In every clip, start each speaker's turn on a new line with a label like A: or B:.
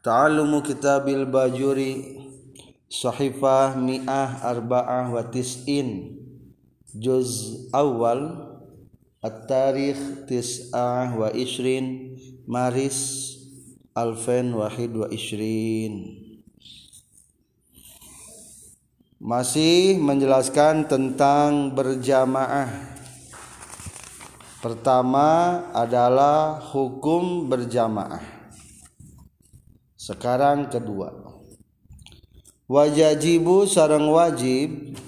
A: Ta'alumu kitabil bajuri Sahifah mi'ah arba'ah wa tis'in. Juz awal At-tarikh tis'ah wa ishrin Maris Alfen wahid wa ishrin Masih menjelaskan tentang berjamaah. Pertama adalah hukum berjamaah sekarang kedua. Wajibu sarang wajib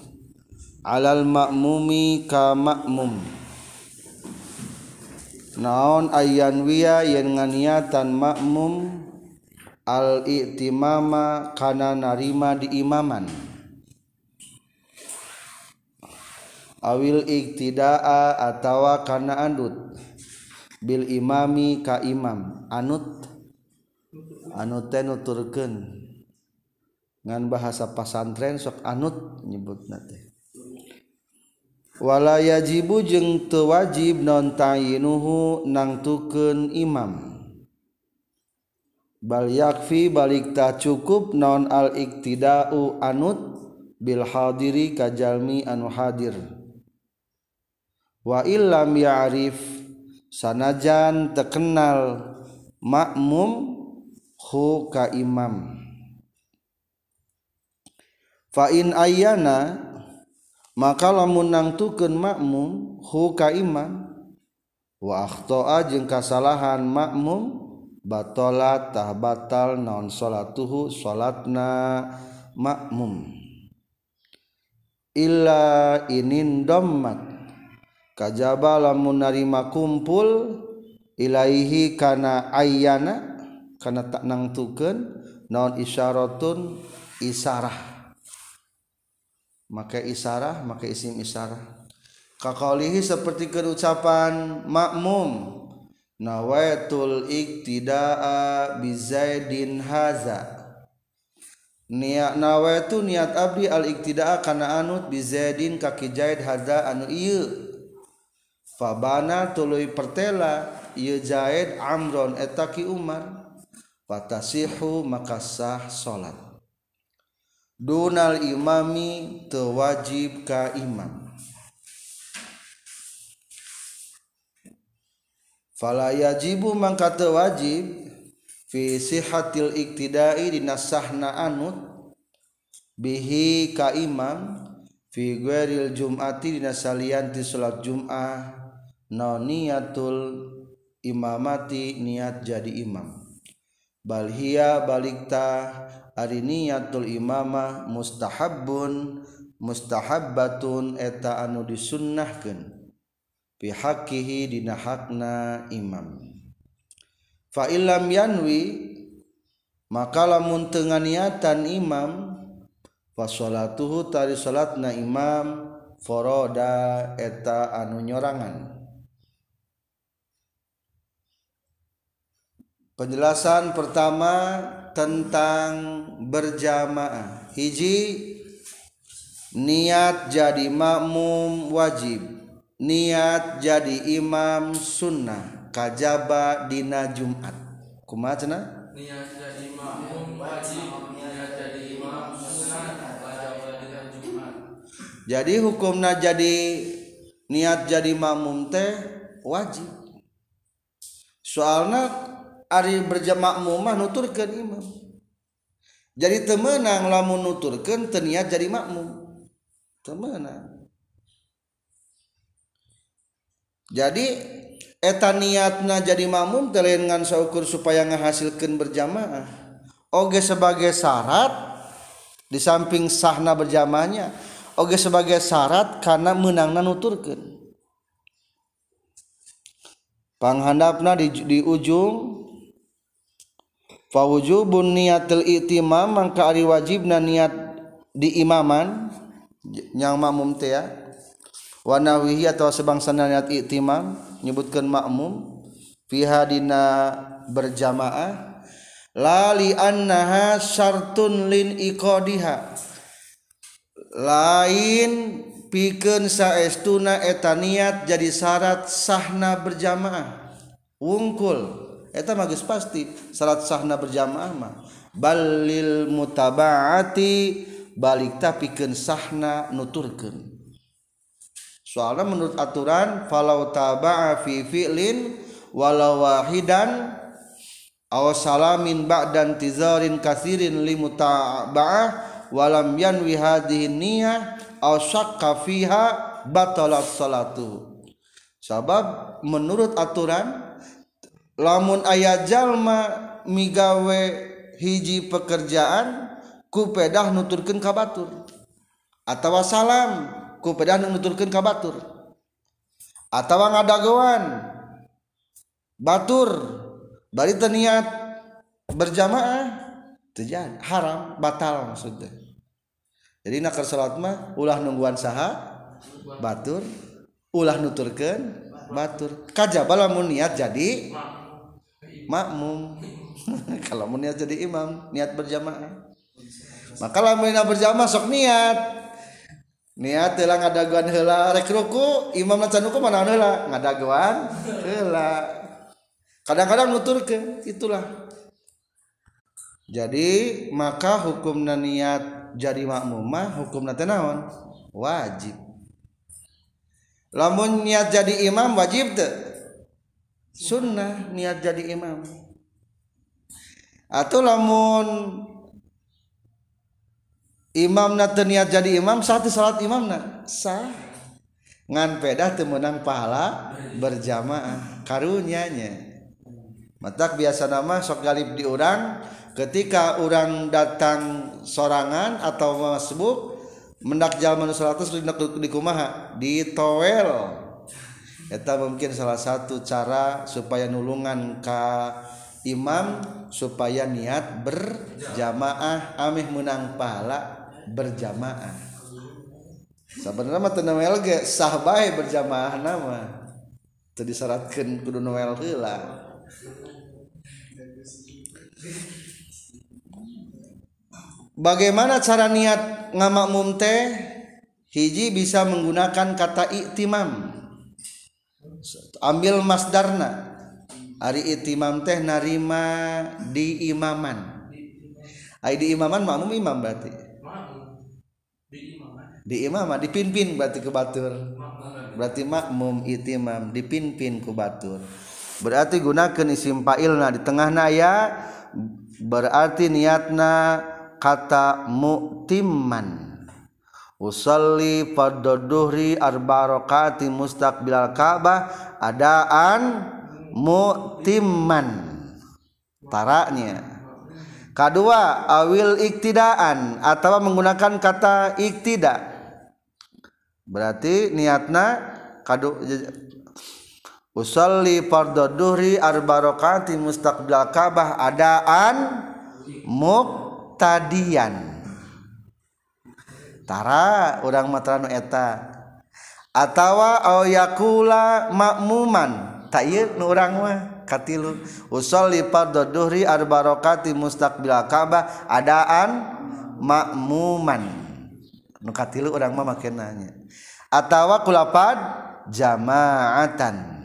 A: alal makmumi ka makmum naon ayan wiya yang nganiatan makmum al i'timama kana narima di imaman. Awil iktidaa atawa kana anut bil imami ka imam. Anut anu nuturken ngan bahasa pasantren sok anut nyebut nate wala yajibu jeung teu wajib non tayinuhu nangtukeun imam. Bal yakfi balik tak cukup non al iktidau anut bil hadiri kajalmi anu hadir. Wa illam ya'rif sanajan terkenal makmum hu ka imam. Fa in ayyana maka lamun nangtukeun makmum hu ka imam wa akhta'a jeung kasalahan makmum batala tah batal naon salatuhu salatna makmum. Illa inin dommat kajaba lamun narima kumpul ilaihi kana ayyana karena tak nang tuken non isyaratun? Isarah. Maka isarah maka isim isarah. Kakaulihi seperti kerucapan makmum nawaitul iktida'a bizaidin haza. Niat nawaitu niat abdi al iktida'a kana anut bizaidin kaki jaid haza anu iya fabana tuluy pertela iya jaid amron etaki umar fatasihu maka sah salat dunal imami tewajib ka imam. Fala yajibu mangka tewajib fi sihatil iktidai dinasahna anut bihi ka imam fi ghairil jum'ati dinasalian di salat jum'ah no niatul imamati niat jadi imam balhia balikta ari niatul imamah mustahabun mustahabbatun eta anu disunnahkeun. Pihakihi dina hakna imam. Fa illam yanwi maka lamun teu niatan imam fa salatuhu tari salatna imam foroda eta anu nyorangan. Penjelasan pertama tentang berjamaah. Hiji niat jadi makmum wajib. Niat jadi imam sunnah kajaba dina Jumat. Kumaha cenah? Niat jadi makmum wajib. Niat jadi imam sunnah kajaba dina Jumat. Jadi hukumna jadi niat jadi makmum teh wajib. Soalnya Ari berjamakmumah nuturkan imam. Jadi temenang lamun nuturkan teniat jadi makmum. Temenang. Jadi eta niatna jadi makmum telengan saukur supaya menghasilkan berjamaah. Oge sebagai syarat di samping sahna berjamaahnya oge sebagai syarat karena menangna nuturkan panghandapna di, di ujung fawujubun niatil itimam mangka ari wajibna niat di imaman yang makmum teh ya. Wa nahwihi atawa sebangsana niat itimam nyebutkeun makmum fiha dina berjamaah lali annaha syartun lin iqadiha. Lain pikeun saestuna eta niat jadi syarat sahna berjamaah. Wungkul. Eta magis pasti salat sahna berjamaah balil mutabaati balik tapiken sahna nuturken soalnya menurut aturan falau taba'a fi fi'lin walau wahidan aw salamin ba'dan tizarin kasirin li mutaba'ah walam yanwi hadhihi niyyah aw syakka fiha batalat salatu sabab menurut aturan lamun ayah jalma migawe hiji pekerjaan kupedah nuturkan kabatur atau salam kupedah nuturkan kabatur atau ngadagoan batur. Bari niat berjamaah terjadi haram batal maksudnya jadi nakar salat mah ulah nungguan saha? Batur. Ulah nuturkan batur. Kajabal lamun niat jadi makmum. Kalau mau niat jadi imam niat berjamaah. Maka lamun berjamaah sok niat. Niat telah ngadaguan hela rek ruku imam nacanuku mana hela ngadaguan hela kadang-kadang nutur ke itulah. Jadi maka hukum niat jadi makmumah hukum nanti naon? Wajib. Lamun niat jadi imam wajib tuh sunnah niat jadi imam. Atau lamun Imam na niat jadi imam satu salat imam na sah. Ngan pedah temenang pahala berjamaah karunyanya matak biasa nama sok galib di orang ketika orang datang sorangan atau masbuk mendak jalan seratus di kumaha? Di towel Eta mungkin salah satu cara supaya nulungan ka imam supaya niat berjamaah amih menang pahala berjamaah sebenarnya mah teu noel ge sah bae berjamaah nama teu disyaratkeun kudu noel heula Bagaimana cara niat ngamakmum teh? Hiji bisa menggunakan kata iktimam. Ambil masdarna. Ari iktimam teh narima di imaman. Ai di imaman makmum imam berarti? Di imam dipimpin berarti ke batur. Berarti makmum itimam dipimpin ku batur. Berarti gunakan isim fa'ilna di tengah naya berarti niatna kata mu'timman usalli fardhu duhri arba rakaati mustaqbilal ka'bah adaan mu'timman. Taraknya kedua awil iktidaan atau menggunakan kata iktidak berarti niatna kadu usalli fardhu duhri arba rakaati mustaqbil Ka'bah adaan muqtadiyan tara urang matranu eta. Atawa au yakula makmuman. Tak ieu nu urang mah katilu. Usalli fardhu duhri arba rakaati mustaqbil Ka'bah adaan makmuman. Nukatilu orang mah makin nanya atawa kulapad jamaatan.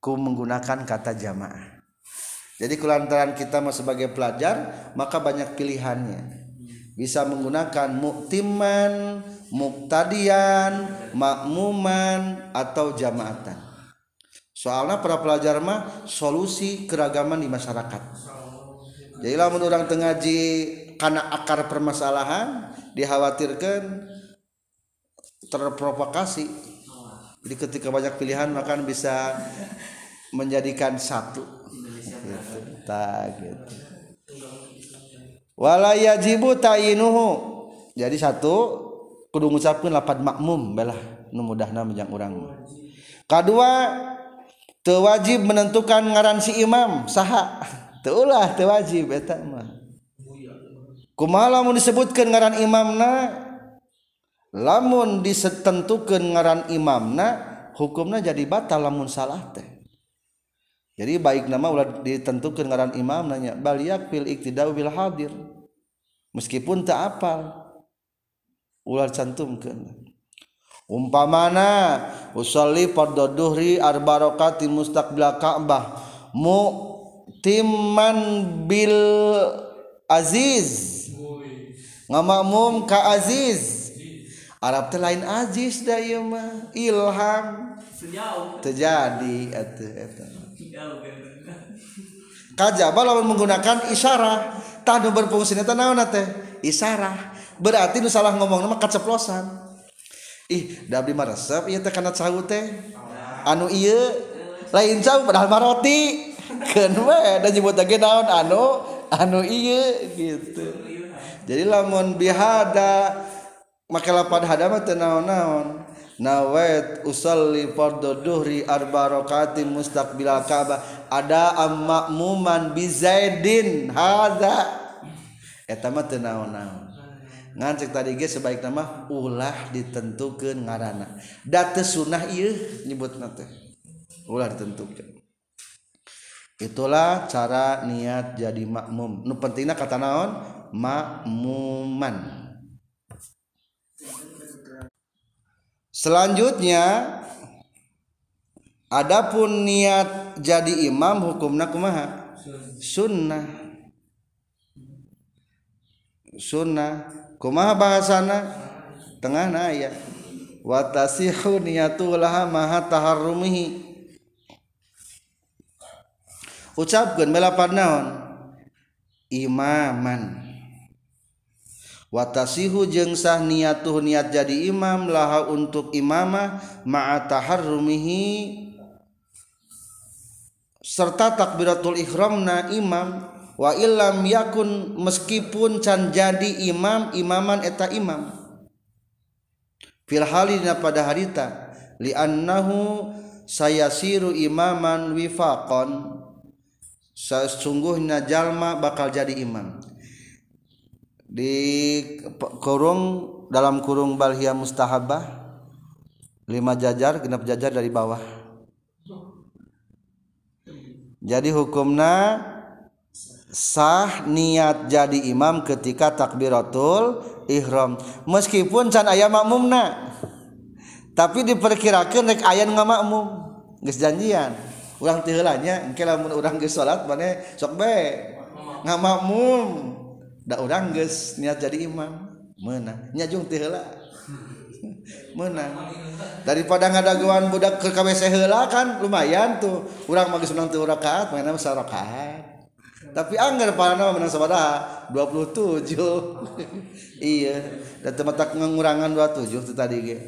A: Ku menggunakan kata jamaah. Jadi kulantaran kita sebagai pelajar maka banyak pilihannya bisa menggunakan muktiman muktadian makmuman atau jamaatan. Soalnya para pelajar mah solusi keragaman di masyarakat. Jadilah menurut orang tengaji karena akar permasalahan dikhawatirkan terprovokasi. Jadi ketika banyak pilihan maka bisa menjadikan satu. Gitu. gitu wala yajibu tayinuhu. Jadi satu kudu ngucapkeun lapat makmum belah nu mudahna menjang urang. Kedua teu wajib menentukan ngaran si imam saha? Teu ulah teu wajib eta mah. Kumaha lamun disebutkeun ngaran imamna? Lamun disetentukeun ngaran imamna hukumna jadi batal lamun salah teh. Jadi baik nama ulah ditentukan ngaran imam nanya baliak fil iktidau bil hadir? Meskipun tak apal ulah cantumkeun umpamana usolli fardhu duhri arba rakaat mustaqbil ka'bah mu timman bil Aziz. Ngamakmum ka Aziz. Arab teh lain Aziz da ieu mah ilham. Terjadi atuh eta kajaba lawan menggunakan isyarah tanu berfungsi neta naon teh isyarah berarti nu salah ngomong nama kaceplosan. Ih da abdi mah resep ieu teh kana cau teh. Anu ieu lain cau padahal mah roti. Keun we da nyebut lagi naon anu anu ieu gitu. Jadi lamun bihada make lapan hada mah teu naon-naon. nawait usalli fardhu duhri arba rakaati mustaqbilal Ka'bah ada ammakmuman bi Zaidin. Hadza. Eta mah teu naon-naon. Ngan cek tadi ge sebaik nama ulah ditentukeun ngaranna da teu sunah ieu nyebutna teh. Ulah ditentukeun. Itulah cara niat jadi makmum. Nu pentingna kata naon? Makmuman. Selanjutnya adapun niat jadi imam hukumna kumaha? Sunnah. Sunnah. Kumaha bahasana? Tengah ayat watasihu niatulah maha taharrumihi. Ucapkan melapan naon imaman watasihu jeung sah niatuh niat jadi imam laha untuk imamah ma'a taharrumihi serta takbiratul ihramna imam wa illam yakun meskipun can jadi imam imaman eta imam. Fil halina pada harita li annahu sayasiru imaman wifaqan sesungguhnya jalma bakal jadi imam dikurung dalam kurung balhia mustahabah lima jajar genap jajar dari bawah. Jadi hukumna sah niat jadi imam ketika takbiratul ihram. Meskipun can ayam makmumna tapi diperkirakan rek ayan ngamakmum. Geus janjian. Urang teu heula nya engke lamun urang geus salat mane sok bae. Ngamakmum. Da urang geus niat jadi imam. Meunang nya jung tiheula menang. Daripada ngadaguan budak ke KWC heula kan lumayan tuh. Urang mah geus menang teu rakaat mana rakaat. Tapi anggar parana menang sabaraha 27 iya. Dan tematak ngurangan 27 tadi ge.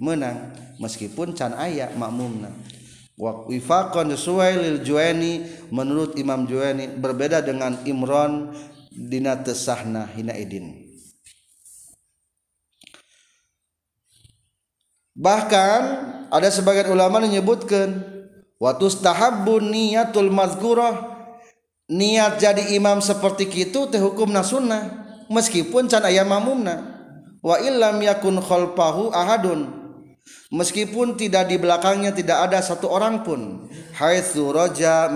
A: Menang. Meskipun can aya makmumna. Wifaqan sesuai lil Juwaini menurut Imam Juwaini berbeda dengan Imron dina tesahna hinaidin bahkan ada sebagian ulama menyebutkan waktu tahabbun niatul mazkurah. Niat jadi imam seperti itu teh hukumna sunnah meskipun can aya mamumna. Wa illam yakun khalfahu ahadun. Meskipun tidak di belakangnya tidak ada satu orang pun. Haitsu raja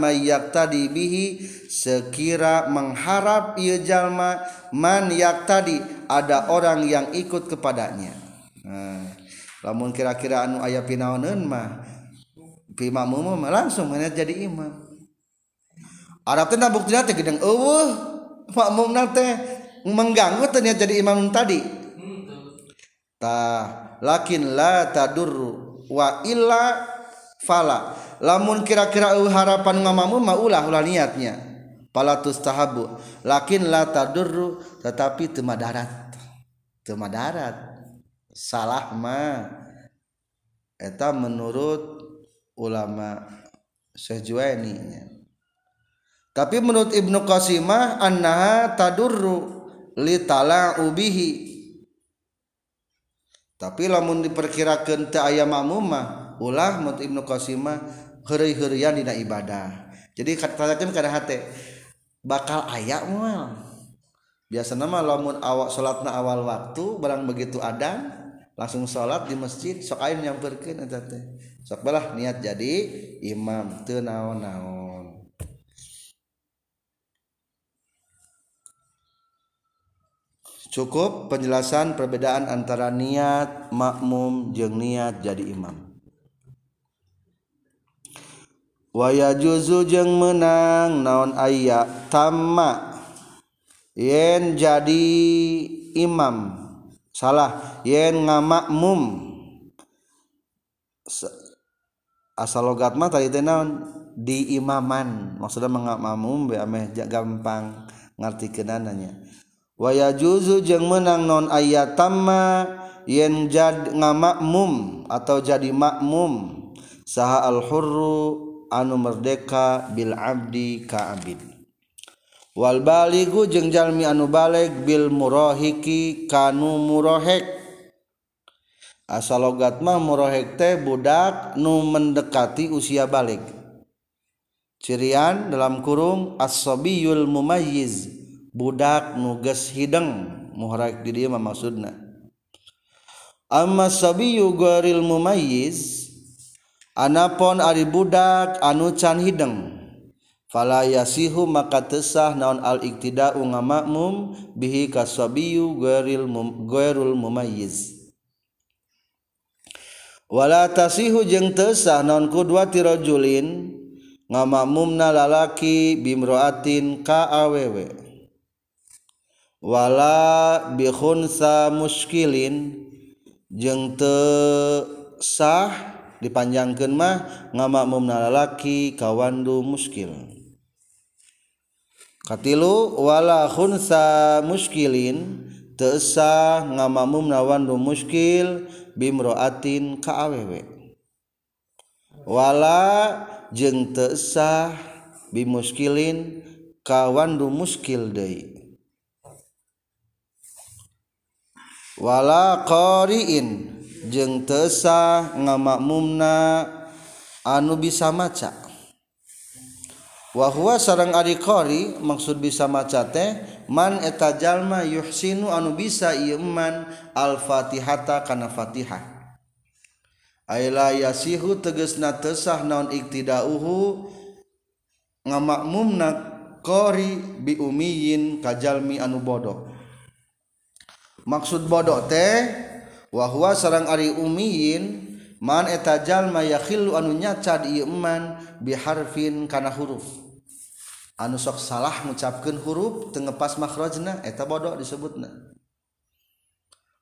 A: tadi bihi sekira mengharap ia jalma man tadi ada orang yang ikut kepadanya. Nah, lamun kira-kira anu aya pinaoneun mah pimamum langsung mana jadi imam. Arab teh buktinya teh gedeng eueuh makmum teh mengganggu ternyata jadi imam tadi tah lakin la tadur wa illa fala. Lamun kira-kira harapan ngamamu maulah ulah niatnya. Pala tustahabu lakin la tadur tetapi teu madarat teu madarat salah mah. Eta menurut ulama Syekh tapi menurut Ibnu Qasimah annaha tadurru li tala'ubihi tapi lamun diperkirakan teu aya makmum mah ulah menurut Ibnu Qasim mah heureuy-heureuyan dina ibadah. Jadi katakan kada hate bakal aya moal biasana mah lamun awak salatna awal waktu barang begitu ada langsung salat di masjid sok aya nyamperkeun eta teh. Sok balah niat jadi imam teu naon-naon. Cukup penjelasan perbedaan antara niat makmum jeung niat jadi imam. Waya juzu jeng menang naon ayat tamak yen jadi imam. Salah yen ngamakmum. Asal logat mah tadi teh naon? Di imaman maksudnya mengamakmum be ameh gampang ngarti kenananya waya juzu jeng menang non ayat tama yen jad ngamakmum atau jadi makmum. Saha al hurru anu merdeka bil abdi ka abid. Wal baligu jeung jalmi anu balik bil murahiki kanu murahek. Asalogat mah murahek teh budak nu mendekati usia balik. Cirian dalam kurung as-sabiyul mumayyiz. budak nuges hideng muhrak di dia maksudna. Amma sabiyu gharil mumayyiz anapon ari budak anu can hideng. Fala yasihu maka tesah naon al iktida'u ngamakmum bihi kasabiyu goril mum, mumayyiz wala tasihu jeung tesah naon kudwa tirajulin ngamakmumna lalaki bimroatin ka awewe. wala bihunsa muskilin jeng teu sah dipanjangkan mah ngamakmum lalaki kawandu muskil. Katilu wala khunsa muskilin teesah ngamakmum nawandu muskil bimroatin ka awewe wala jeng teesah bimuskilin kawandu muskil deui. wala qariin. Jeung tesa ngamakmumna anu bisa maca. Wahwa sarang ari qari maksud bisa maca teh man eta jalma yuhsinu anu bisa ieu man al-fatihata kana fatihah. Aila yasihu tegesna tesah naon iktidauhu ngamakmumna qari bi umiyin kajalmi anu bodoh. maksud bodoh teh wahwa sarang Ari Umiin man eta jalma yakhil anunya Cadiman biharfin kana huruf. Anu sok salah ngucapkeun huruf teu ngepas makhrajna eta bodoh disebutna.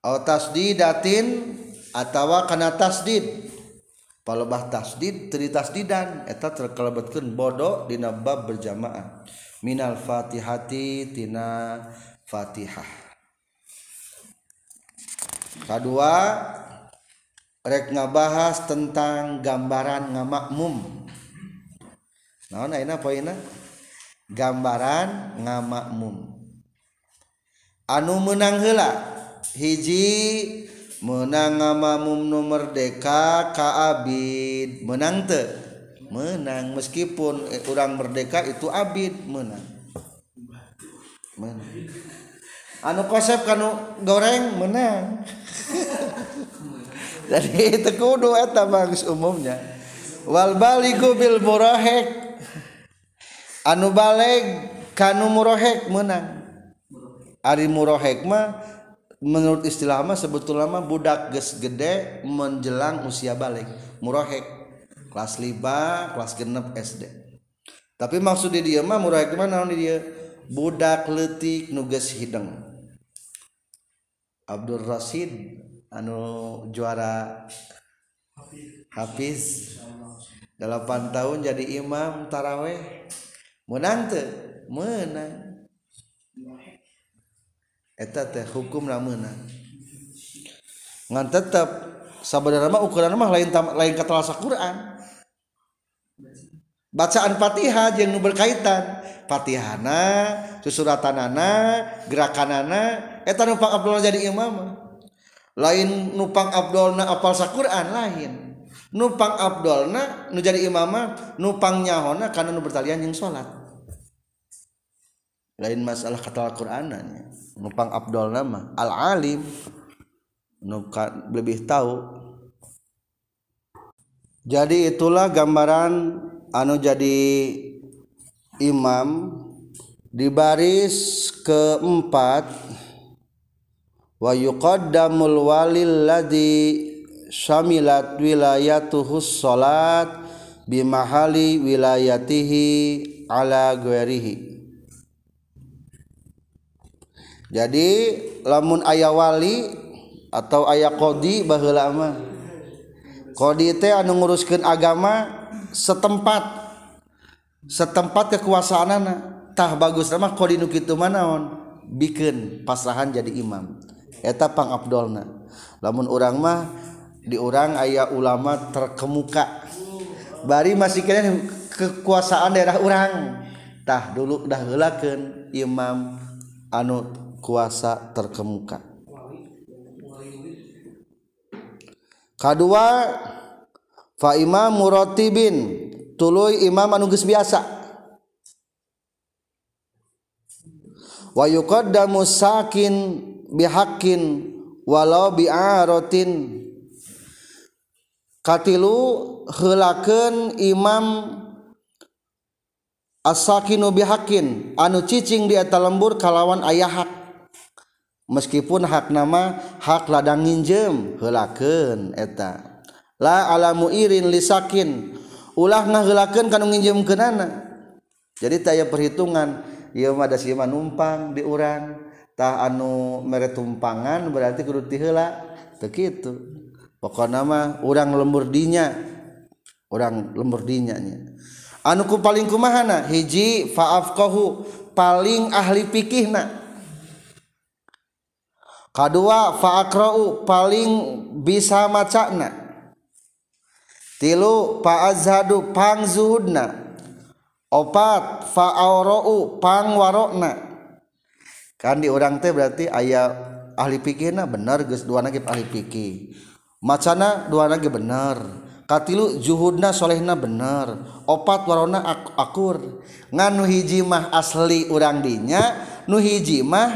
A: Au tasdidatin atawa kana tasdid. Palebah tasdid teri tasdidan eta terkelebetkeun bodoh dina bab berjamaah. Minal fatihati tina fatihah. kedua rek ngabahas tentang gambaran ngamakmum. Naon ayeuna poinna? Gambaran ngamakmum. Anu menang heula? Hiji menang ngamakmum nu merdeka ka abid. Menang teu? Menang meskipun eh, orang merdeka itu abid menang menang anu kosep kanu goreng? Menang jadi itu kudu eta bagus umumnya. Wal baligu bil murahek. Anu baleg kanu murahek menang ari murahek mah menurut istilah mah sebetulnya mah budak geus gede menjelang usia balik murahek. Kelas 5 kelas genep SD tapi maksud dia mah murahek mah naon dia? Budak letik nugas hideng. Abdul Rasid anu juara Hafiz. 8 tahun jadi imam taraweh. Menang te menang. Eta teh hukum lah menang. Ngan tetap saudara mah ukuran mah lain lain katelasa Quran. Bacaan Fatihah yang berkaitan. Fatihana kesuratanana gerakanana eta numpang Abdullah jadi imam. Lain numpang Abdulna apalsa Quran lain. Numpang Abdulna nu jadi imamah numpang nyahona karena nu bertalian yang sholat. Lain masalah kata Al-Qur'anannya numpang Abdul nama al-alim. Nuka lebih tahu. Jadi itulah gambaran anu jadi imam di baris keempat wa yuqaddamul walil ladzi syamilat wilayatuhus salat bimahali wilayatihi ala guerihi jadi lamun ayah wali atau ayah kodi baheula mah. Kodi teh anu nguruskeun agama setempat setempat kekuasaanana. tah bagus. Nama kodi nukitu manaon bikin pasrahan jadi imam. Eta pang abdolna. Lamun orang mah di orang ayah ulama terkemuka. Bari masih kena kekuasaan daerah orang tah dulu dah heulakeun imam anu kuasa terkemuka. Kedua fa imam muratibin. Tuluy imam anu biasa. wa yuqaddamu sakin bihaqqin walau bi'aratin. Katilu heulakeun imam as-sakinu bihaqqin anu cicing di eta lembur kalawan aya hak. Meskipun hak nama hak ladang nginjem heulakeun eta. La alamu irin lisakin ulah ngaheulakeun kanu nginjemkeunana jadi taya perhitungan Imah numpang di urantah anu mere tumpangan berarti kudu dihela begitu pokok nama urang lembur dinya. Orang lembur dinyanya anuku paling kumahana? Hiji faafqahu. Paling ahli fikihna. Kedua faakrau. Paling bisa macana tilu faazhadu pangzuhudna. opat faoro pangwarokna kan di orang teh berarti ayah ahli pikirna bener geus dua nagi ahli pikir macana dua nagi bener. Katilu juhudna solehna bener. Opat warona ak akur. Nganu hiji mah asli urang dinya nu hiji mah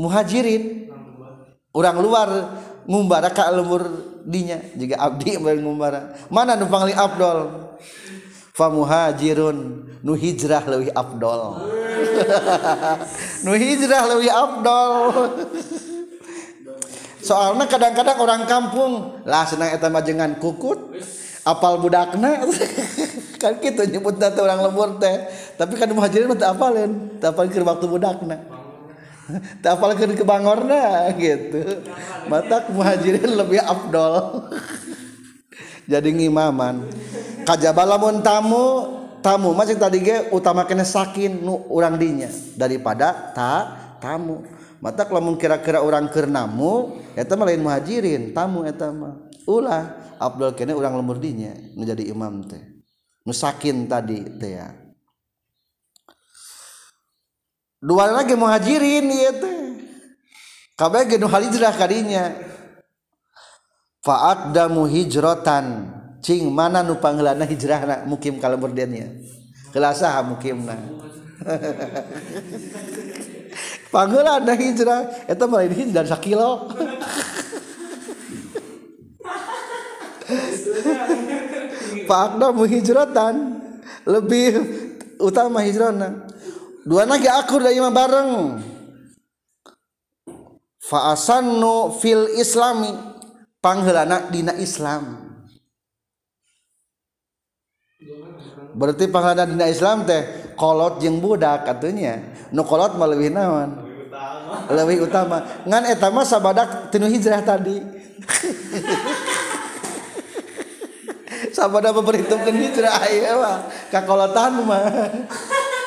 A: muhajirin. Orang luar ngumbara ka lembur dinya. Jika abdi ngumbara. Mana nu pangli abdol muhajirun nu hijrah lebih Abdul nu hijrah lebih Abdul soalnya kadang-kadang orang kampung lah senang eta majengan kukut apal budakna. Kan kita nyebut nanti orang lembur teh. Tapi kan muhajirin teh apalin? Teh apal ke waktu budakna. Teh apal ke kebangorna gitu. Mata muhajirin lebih Abdul jadi ngimaman. Kajaba lamun tamu tamu masih tadi ge utama kena sakin nu orang dinya. Daripada ta tamu. Mata lamun kira-kira orang kernamu eta mah lain muhajirin tamu eta mah. Ulah Abdul kene orang lemur dinya nu jadi imam teh. Nu sakin tadi teh ya. Dua lagi muhajirin ieu teh. Kabeh ge nu hijrah kadinya fa'addamu hijratan cing mana nu panggeulana hijrahna? Mukim kalau berdennya kelasa mukimna. Panggeulana hijrah. Eta mah lain hijrah sakilo. Fa'addamu hijratan lebih utama hijrahna. Dua lagi akur dari bareng. Fa'asannu fil islami panghelana dina Islam. Berarti panghelana dina Islam teh kolot jeung budak katanya. Nu kolot mah leuwih naon? Leuwih utama. Ngan eta mah sabadak tinu hijrah tadi. Sabada memperhitungkan hijrah aya mah kakolotan mah.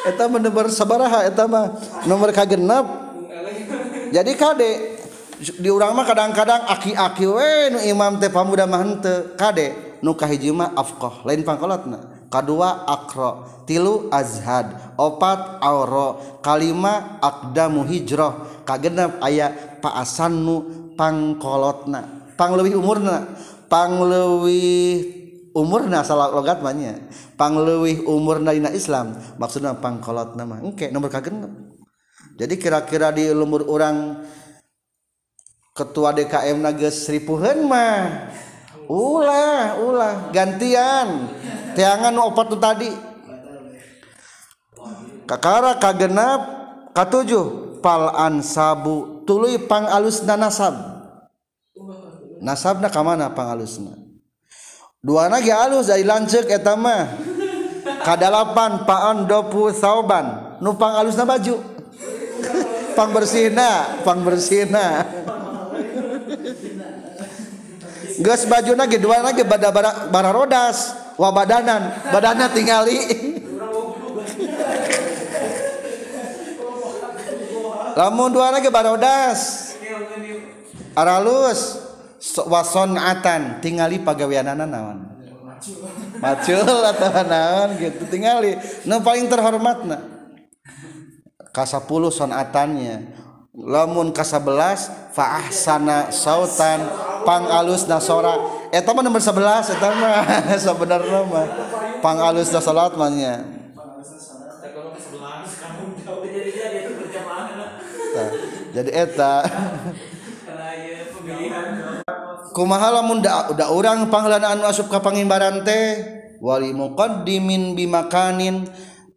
A: Eta mah nomor sabaraha eta mah. Nomor kagenep jadi kade di urang mah kadang-kadang aki-aki we nu imam teh pamuda mah henteu. Kade nu kahiji mah afqah lain pangkolotna kadua akro tilu azhad. Opat auro kalima akdamu hijrah. Kagenep aya paasannu pangkolotna. Pangleuwih umurna. Pangleuwih umurna salah logat banyak pangleuwih umurna dina Islam. Maksudnya pangkolot nama engke nomor kagenep. Jadi kira-kira di lumur orang ketua DKM nages ripuhan mah. Ulah ulah. Gantian. Tiangan opat tu tadi. Kakara kagenap katujuh. Pal ansabu tuluy pang alusna nasab. Nasabna kamana pang alusna? Dua lagi halus dari lancek etama kadalapan paon dopu sauban. Numpang halusna baju. Pang bersihna pang bersihna Gus baju lagi dua lagi bada bara, bara rodas wabadanan badannya tingali. Lamun dua lagi bara rodas, aralus wason atan tingali pagawianana naon. Macul atau naon gitu tingali nu paling terhormatna son sonatannya. lamun ka11 faahsana sautan pangalus nasora eta eh, mah eh, nomor 11 eta mah sebenarnya mah pangalus na salat mah nya. Jadi eh, eta kumaha lamun da, da urang panghalanaan asup ka pangimbaran teh? Wali muqaddimin bimakanin.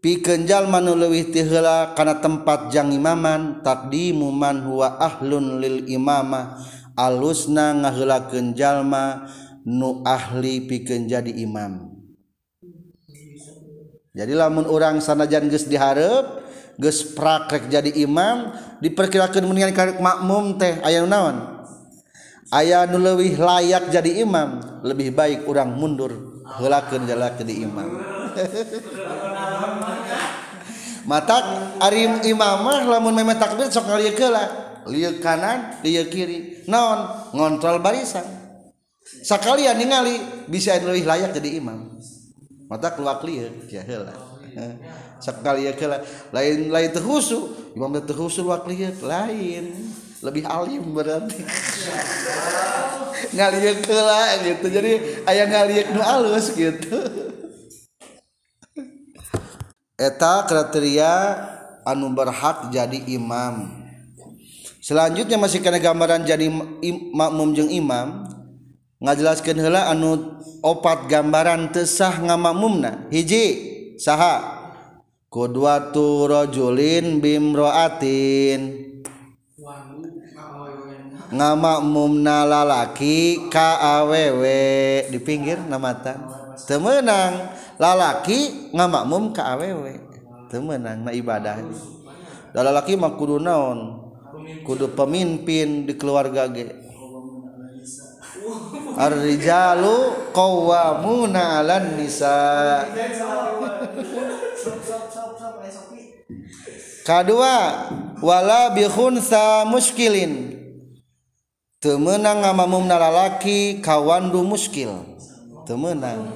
A: pikenjal manulewihtiila karena tempat jang imaman takdimuman huwa ahlun lil imamah. Alusna ngaheulakeun jalma nu ahli pikeun jadi imam. Jadi lamun orang sanajan geus diharap geus prakrek jadi imam diperkirakan mendingan karek makmum teh aya naon? Aya nu leuwih layak jadi imam lebih baik orang mundur heulakeun jalakeun di imam. mata Arim Imamah lamun memang takbir sok ngalieu keula. Lieu kanan lieu kiri. Naon? Ngontrol barisan. Sakalian ningali bisa lebih layak jadi imam. Mata keluar lieu ya heula. Oh, Sakali keula. Lain lain teu imam teu luak wa lain. Lebih alim berarti ngalieu lah gitu. Jadi aya ngalieuk nu alus gitu. eta kriteria anu berhak jadi imam. Selanjutnya masih kena gambaran jadi makmum jeng imam ngajelaskan hela anu opat gambaran tesah ngamakmumna hiji saha? Kudwatu rojulin bimroatin. Ngamakmumna lalaki ka di pinggir namatan temenang lalaki ngamakmum KAWW temenang na ibadah. Da lalaki mah kudu naon? Kudu pemimpin di keluarga ge. Ar-rijalu qawwamuna 'alan nisa. Kedua, wala bi khunsa muskilin. Temenang ngamamum lalaki kawandu muskil. Temenang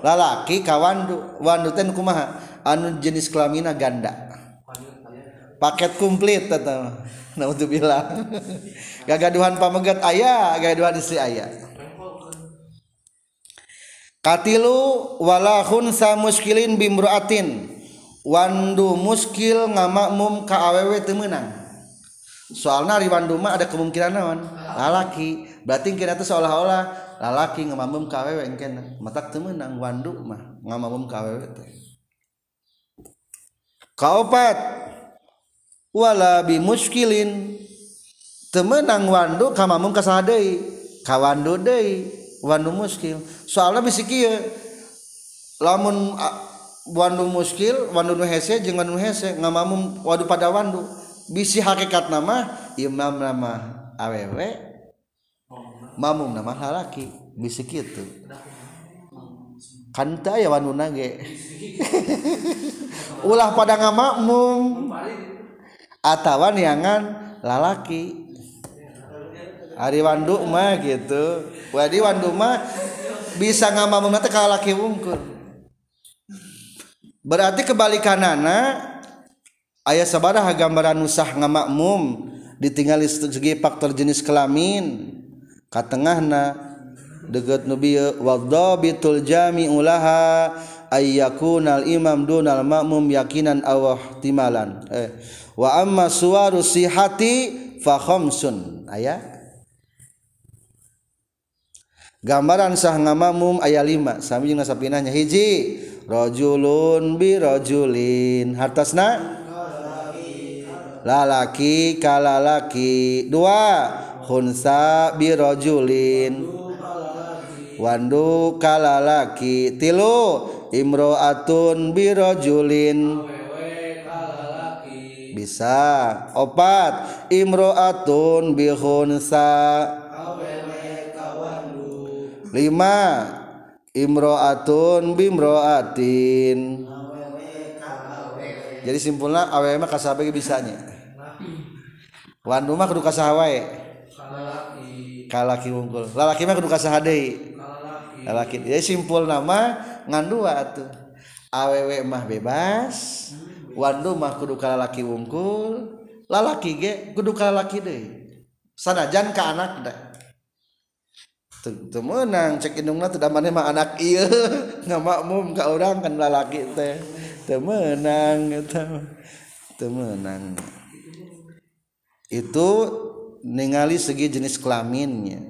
A: lalaki kawandu wandu ten kumaha? Anu jenis kelamina ganda. Paket komplit tetap nah untuk bilang. Gagaduhan pamegat ayah gagaduhan istri ayah. Katilu wala khunsa muskilin bimruatin. Wandu muskil ngamakmum ka awewe temenang soalnya riwan rumah ada kemungkinan lalaki. Berarti kira itu seolah-olah lalaki ngamamum kawewe engken. Matak temenang wandu mah ngamamum kawewe teh. Kaopat. Wala bi muskilin. Temenang wandu kamamum kasadei. Kawandu deui wandu muskil. Soalnya bisi kieu lamun wandu muskil wandu nu hese jeung wandu hese ngamamum wadu pada wandu. Bisi hakikat nama imam nama awewe mamum nama halaki bisa gitu kanta ya wanuna ge ulah pada ngamakmum atawa niangan lalaki. Hari wandu mah gitu. Wadi wandu mah bisa ngamakmum nanti kalau laki wungkur berarti kebalikanana ayah sabaraha gambaran usah ngamakmum ditinggali segi faktor jenis kelamin. katengahna deget nubieu wadhabitul jami ulaha ayyakunal imam dunal ma'mum yakinan aw ihtimalan. Eh wa amma suwaru sihati fa khamsun. Aya. Gambaran sah ngamamum aya lima sami jeung sapinahnya hiji rajulun bi rajulin. Hartasna? Lalaki kalalaki dua hunsa birojulin. Wandu kalalaki tilu imroatun birojulin. Bisa opat imroatun bihunsa. Lima imroatun bimroatin. Jadi simpulnya awm kasabagi bisanya. Wandu mah kudu kasahawae. Kalaki wungkul lalaki mah kudu kasahadei. Lalaki jadi simpul nama ngandua atuh. Awewe mah bebas. Wandu mah kudu kalalaki wungkul lalaki ge kudu kalalaki deui. Sanajan ka anak da teu meunang cek indungna teu damane mah anak ieu. Ngamakmum ka urang kan lalaki teh. Teu meunang eta teu meunang. Itu ningali segi jenis kelaminnya.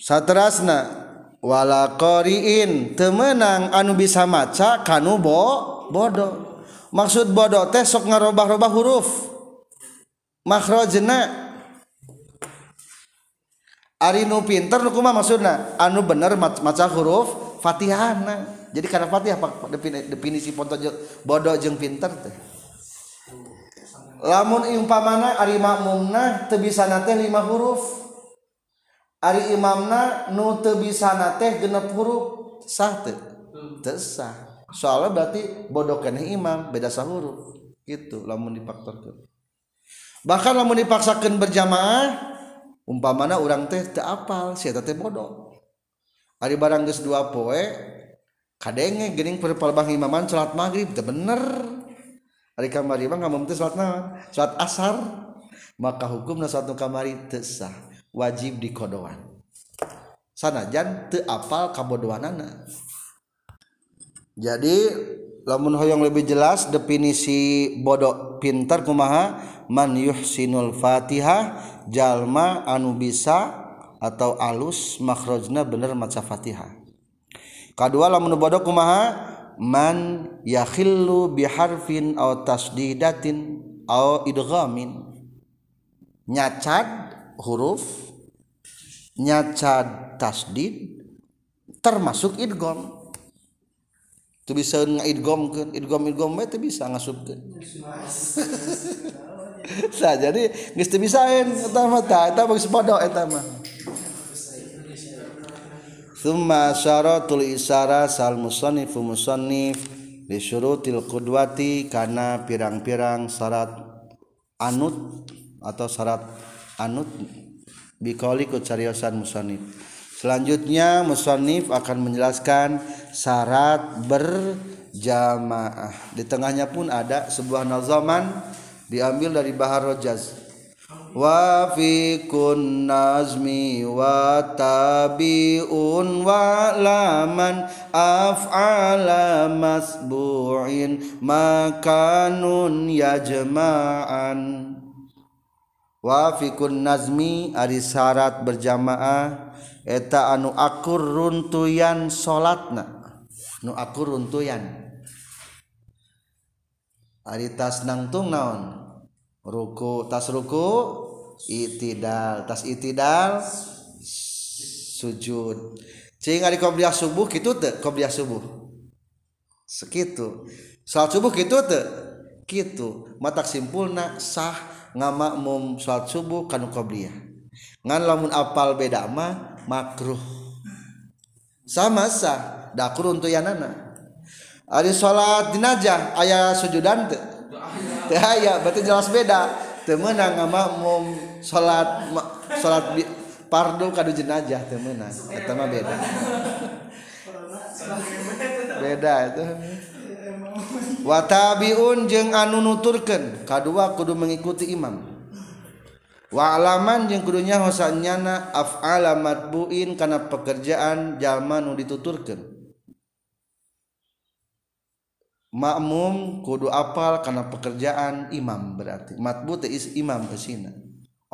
A: Saterasna wala qariin temenang anu bisa maca kanu bo bodoh. Maksud bodoh teh sok ngarobah-robah huruf. Makhrajna. Ari nu pinter nu kumaha maksudna? Anu bener maca huruf Fatihahna. Jadi karena Fatihah definisi bodoh jeung pinter teh. lamun impamana ari makmumna teu bisa nate lima huruf. Ari imamna nu teu bisa nate genep huruf. Sah teu hmm. teu sah. Soalnya berarti bodoh keneh imam beda sah huruf. Gitu lamun dipaktorkeun bahkan lamun dipaksakan berjamaah umpamana orang teh teu apal sia teh bodoh. Ari barang geus dua poe kadenge geuning perpalbang imaman salat maghrib teu bener. Ari kamari mah ngamum teh salat naon? Salat asar. Maka hukumna salat nu kamari teu sah, wajib dikodoan. Sanajan teu apal kabodoanana. Jadi lamun hoyong lebih jelas definisi bodoh pintar kumaha man yuhsinul fatihah jalma anu bisa atau alus makhrajna bener maca fatihah. Kedua lamun bodoh kumaha man yakhillu biharfin aw tasdidatin aw idghamin. Nyacad huruf nyacad tasdid termasuk idgham. Tu bisa ngaidghamkeun idgham idgham teh bisa ngasupkeun Sa jadi geus teu bisaen eta mah eta bagus podo. Thumma syaratul isara sal musannifu musannif li syurutil qudwati pirang-pirang syarat anut atau syarat anut biqauli ku cariosan musannif. Selanjutnya musannif akan menjelaskan syarat berjamaah. Di tengahnya pun ada sebuah nazaman diambil dari Bahar Rojaz wafikun nazmi watabiun walaman af'ala masbu'in makanun yajma'an. Wafikun nazmi ari syarat berjamaah eta anu akur runtuyan salatna nu akur runtuyan. Ari tas nangtung naon? Ruku tas ruku? itidal. Tas itidal sujud. Cing ari qobliyah subuh kitu teu qobliyah subuh sekitu. Salat subuh kitu teu kitu. Matak simpulna sah ngamakmum salat subuh kanu qobliyah ngan lamun apal beda mah makruh. Sama sah dakur untuk yanana. Ari salat jenazah aya sujudan teu teu aya berarti jelas beda. temenang makmum salat salat pardo kadu jenajah temenang eta mah beda. Beda itu. Watabiun jeung anu nuturkeun kadua kudu mengikuti imam. Wa alaman jeung kudunya hosanyana af'ala matbuin kana pekerjaan jalma nu dituturkeun. makmum kudu apal karena pekerjaan imam berarti. Matbu is imam kesina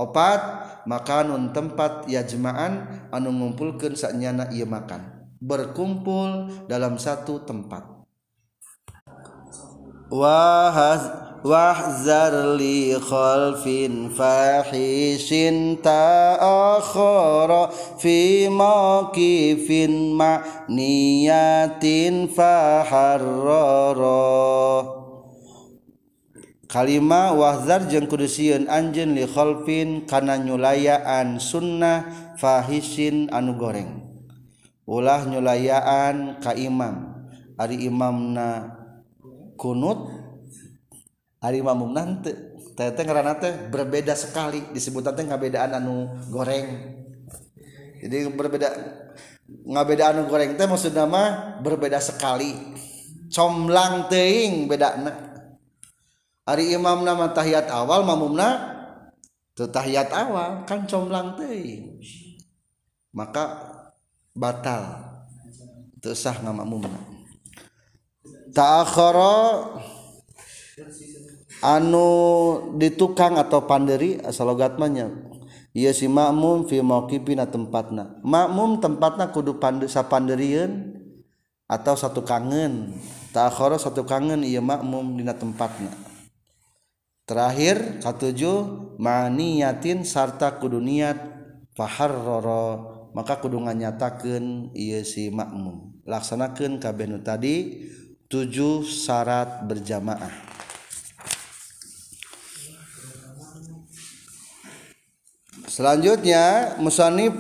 A: opat makanun tempat ya jemaan anu ngumpulkan saknyana ia makan. Berkumpul dalam satu tempat. Wahaz wahzarli khalfin fahisin ta'akhara fi maqifin ma'niyatin faharrara kalima wahzar jeung kudu sieun anjeun li khalfin kana nyulayaan sunnah fahishin anu goreng. Ulah nyulayaan ka imam. Ari imamna kunut Ari mamum nanti teh teh karena teh berbeda sekali. Disebut teh ngabedaan anu goreng. Jadi berbeda ngabeda anu goreng teh maksudna mah berbeda sekali. Comlang teing beda na Ari imam nama tahiyat awal mamumna teu tahiyat awal kan comlang teing maka batal tuh sah ngamamumna ta'akhara anu di tukang atau panderi asalogatmanya ieu si makmum fi mauqifina tempatna. Makmum tempatna kudu pandu sapanderian atau satu kangen. Ta'akhara satu kangen ia makmum dina tempatna. Terakhir katujuh maniyatin sarta kudu niat faharrara. Maka kudu nganyatakeun ieu si makmum. Laksanakeun kabeh tadi tujuh syarat berjamaah. Selanjutnya musanib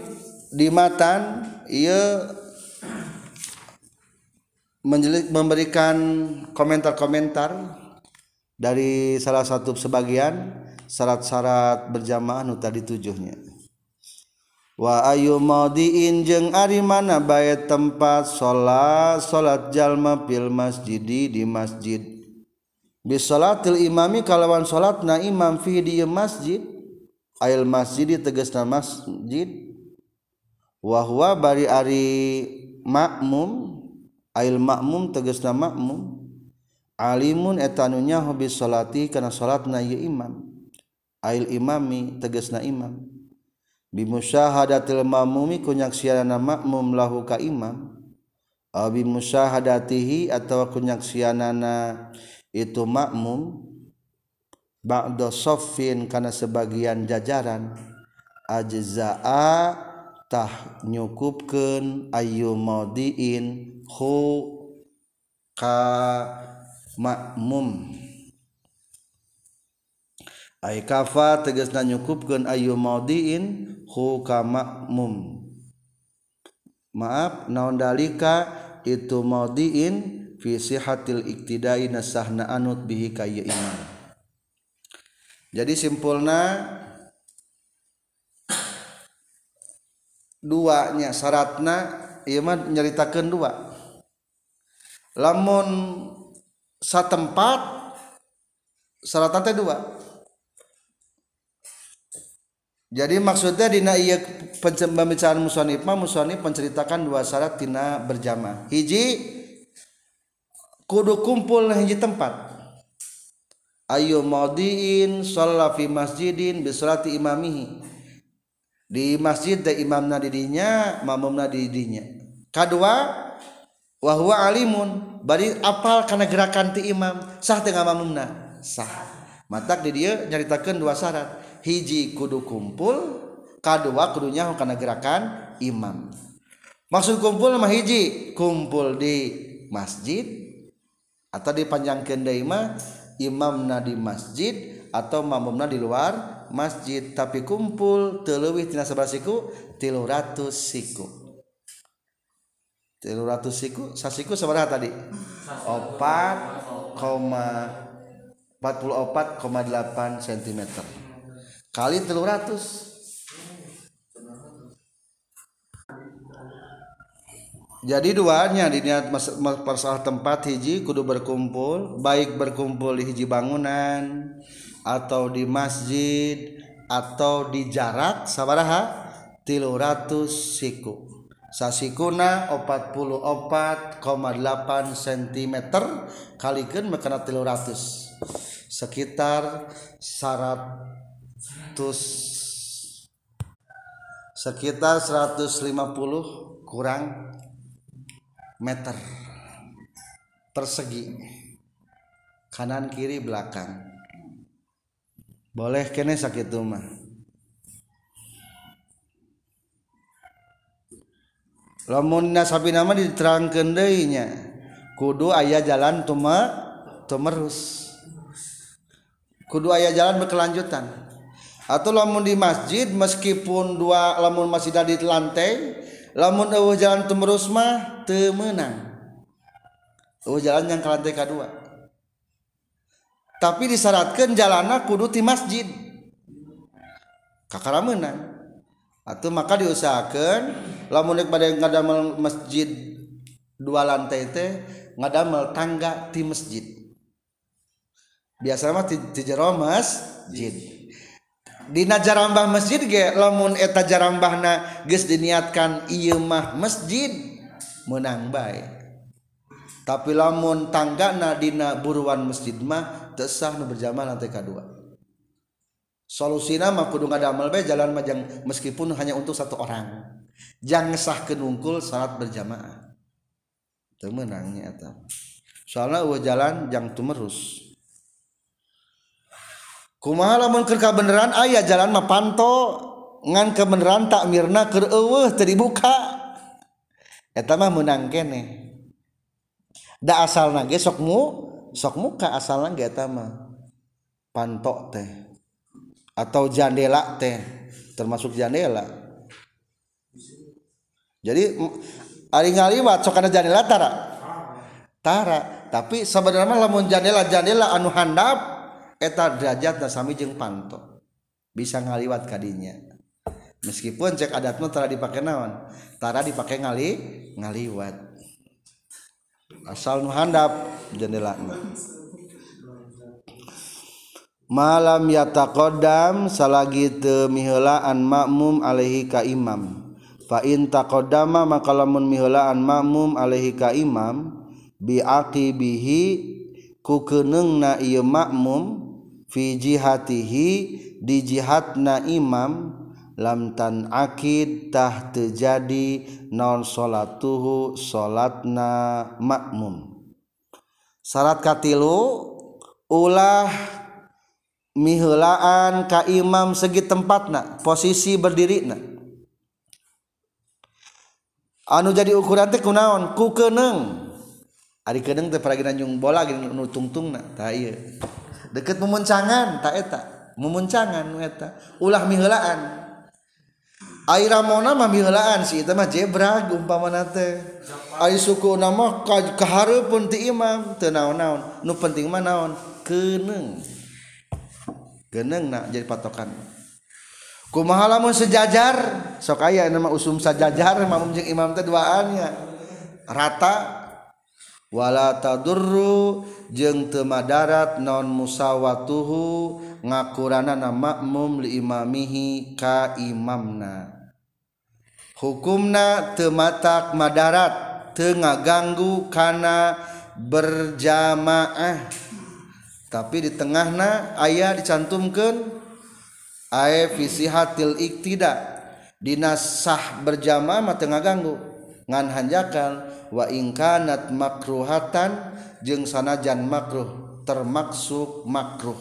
A: di matan ia memberikan komentar-komentar dari salah satu sebagian syarat-syarat berjamaah nu tadi tujuhnya. Wa ayu maudiin jeung ari mana bae tempat salat salat jalma fil masjidi di masjid. Bis salatil imami kalawan salatna imam fi di masjid ail masjid tegesna masjid. Wahwa bari ari makmum. Ail makmum tegesna makmum. Alimun etanunya hobi salati kana salatna ye imam. Ail imami tegesna imam. Bimusyahadatil mamumi kunyaksianana makmum lahu ka imam. Abi musyahadatihi atawa kunyaksianana itu makmum. ba'da soffin karena sebagian jajaran ajza'a tah nyukupkeun ayu maudiin hu ka makmum ay kafa tegasna nyukupkeun ayu maudiin hu ka makmum maaf naon dalika? Itu maudiin fi sihatil iktidai nasahna anut bihi kaya imam jadi simpulna duanya syaratna ieu mah nyaritakeun dua. Lamun satempat syaratna teh dua. Jadi maksudnya dina ieu pembicaraan musonif mah musonif menceritakan dua syarat dina berjamaah. Hiji kudu kumpul hiji tempat. Ayo maudiin sholat fi masjidin bisolati imamihi. Di masjid da imamna didinya mamumna didinya. Kedua wahwa alimun. Bari apal karena gerakan ti imam sah tengah mamumna? Sah. Matak di dia nyaritakan dua syarat. Hiji kudu kumpul kedua kudunya karena gerakan imam. Maksud kumpul mah hiji kumpul di masjid atau di panjang deui mah imamna di masjid atau mamumna di luar masjid. Tapi kumpul telewih tina sebelah siku tilu ratus siku. Tilu ratus siku sasiku seberapa tadi? Opat koma empat puluh opat koma delapan sentimeter. Kali tilu ratus. Jadi duanya diniat masalah tempat hiji kudu berkumpul baik berkumpul di hiji bangunan atau di masjid atau di jarak sabaraha? Tilu ratus siku. Sasikuna 44,8 cm kalikan makana tilu ratus. Sekitar syarat sekitar 150 kurang meter. Persegi kanan kiri belakang. Boleh kene sakit mah. Lamun nasabi nama diterangkan dehnya kudu ayah jalan tuma tumerus. Kudu ayah jalan berkelanjutan. Atau lamun di masjid meskipun dua lamun masih di lantai lamun eueuh jalan temerus mah teu meunang. Eueuh jalan yang ke lantai kadua tapi disyaratkan jalanna kudu di masjid. Kakara meunang. Atau maka diusahakan lamun pada ngadamel masjid dua lantai teh ngadamel tangga di masjid. Biasa mah di jero masjid. Di jarambah masjid ge lamun eta jarambahna geus diniatkan ieu mah masjid menang baik tapi lamun tanggana dina buruan masjid mah tesah nu berjamaah lantai kedua solusina mah kudu ngadamal bae jalan majang meskipun hanya untuk satu orang. Jangan sah kenungkul salat berjamaah. Itu menangnya eta. Soalnya eueuh jalan jang tumerus kumaha lamun keur kabeneran? Ah, Aya jalan mah panto. Ngan kebeneran takmirna keur eueuh teu dibuka. Eta mah meunang kene. Da asalna ge sok mu sok muka asalna ge eta mah. Panto teh. Atau jandela teh. Termasuk jandela. Jadi ari ngaliwat sok kana jandela tara? Tara. Tapi sebenarnya lamun jandela jandela anu handap eta derajat sami jeung pantok bisa ngaliwat kadinya. Meskipun cek adatnya tara dipakai naon? Tara dipakai ngali ngaliwat. Asal nu handap jendela malam yataqaddam salagi teu miheulaan makmum alaihi ka imam. Fa in taqaddama maka lamun miheulaan makmum alaihi ka imam bi aqibihi ku keneungna ieu makmum fi jihatihi di jihatna imam lam tan akid tah terjadi non salatuhu salatna makmum. Syarat katilu ulah miheulaan ka imam segi tempatna posisi berdiri na. Anu jadi ukuran teh kunaon? Ku keneung ari keneung teh paragi nanjung bola gini nu tungtungna tah ieu deket memuncangan tak eta. Memuncangan eta. Ulah mihelaan. Aira mona mah mihelaan sih eta mah jebrag umpamana teh. Ari suku nama kahareupeun ti imam. Teu naon-naon. Nu penting mah naon? Keuneng keuneng nak jadi patokan. Kumaha lamun sejajar? Sok aya nama usum sajajar mamum jeung imam teh duaannya rata wala tadurru jeung teu madarat non musawatuhu ngakuranana makmum li imamihi ka imamna. Hukumna teu matak madarat teu ngaganggu kana berjamaah. Tapi di tengahna ayah dicantumkeun ae fi sihatil iktida dina sah berjamaah mah teu ngaganggu. Ngan hanjakan wa ingkanat makruhatan jeng sanajan makruh termaksud makruh.